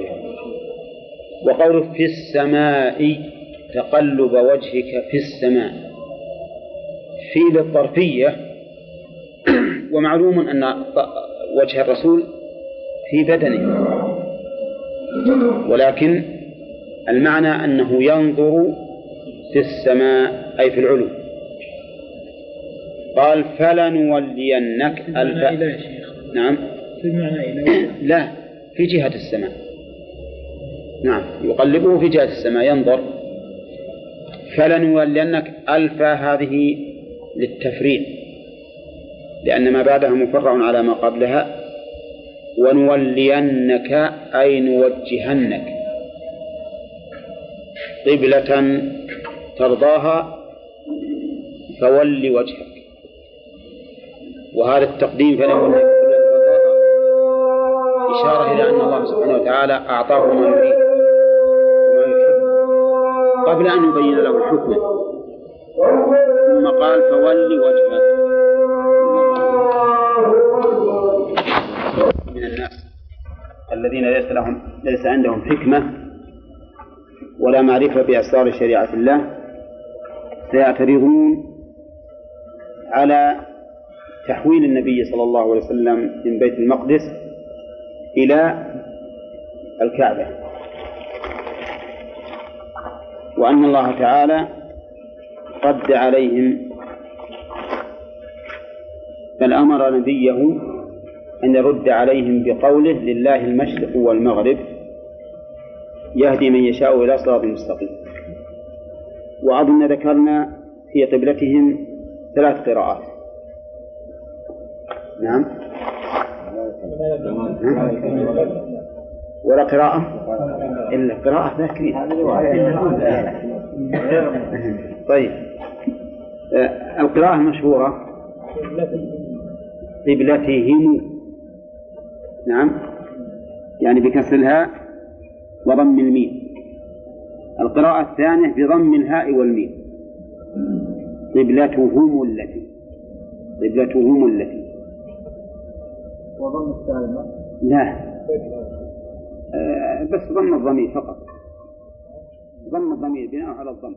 Speaker 2: وقوله في السماء تقلب وجهك في السماء. في للظرفية ومعلوم أن وجه الرسول في بدنه. ولكن المعنى أنه ينظر في السماء أي في العلو. قال فلنولينك الف نعم.
Speaker 3: في معنى إلى
Speaker 2: لا في جهة السماء. نعم يقلبه في جهة السماء ينظر. فلنولينك ألف هذه للتفريع لأن ما بعدها مفرع على ما قبلها. ونولينك أي نوجهنك. قبلة ترضاها فول وجهك. وهذا التقديم فلنولينك إشارة إلى أن الله سبحانه وتعالى أعطاه ما يريد. وما يحب. قبل أن يبين له الحكم. ثم قال فول وجهك. من الناس الذين ليس لهم ليس عندهم حكمة ولا معرفة بأسرار شريعة الله سيعترضون على تحويل النبي صلى الله عليه وسلم من بيت المقدس إلى الكعبة. وأن الله تعالى رد عليهم بل أمر نبيه أن يرد عليهم بقوله لله المشرق والمغرب يهدي من يشاء إلى صراط مستقيم. وأظن ذكرنا في قبلتهم ثلاث قراءات. نعم. ولا قراءة؟ إلا قراءة ذاكرين طيب. آه، القراءة المشهورة قبلتهم نعم. يعني بكسر الهاء وضم الميم. القراءة الثانية بضم الهاء والميم. قبلتهم التي. قبلتهم التي.
Speaker 3: وضم السالمة؟
Speaker 2: لا. آه بس ضم الضمير فقط. ضم الضمير بناء على الضم.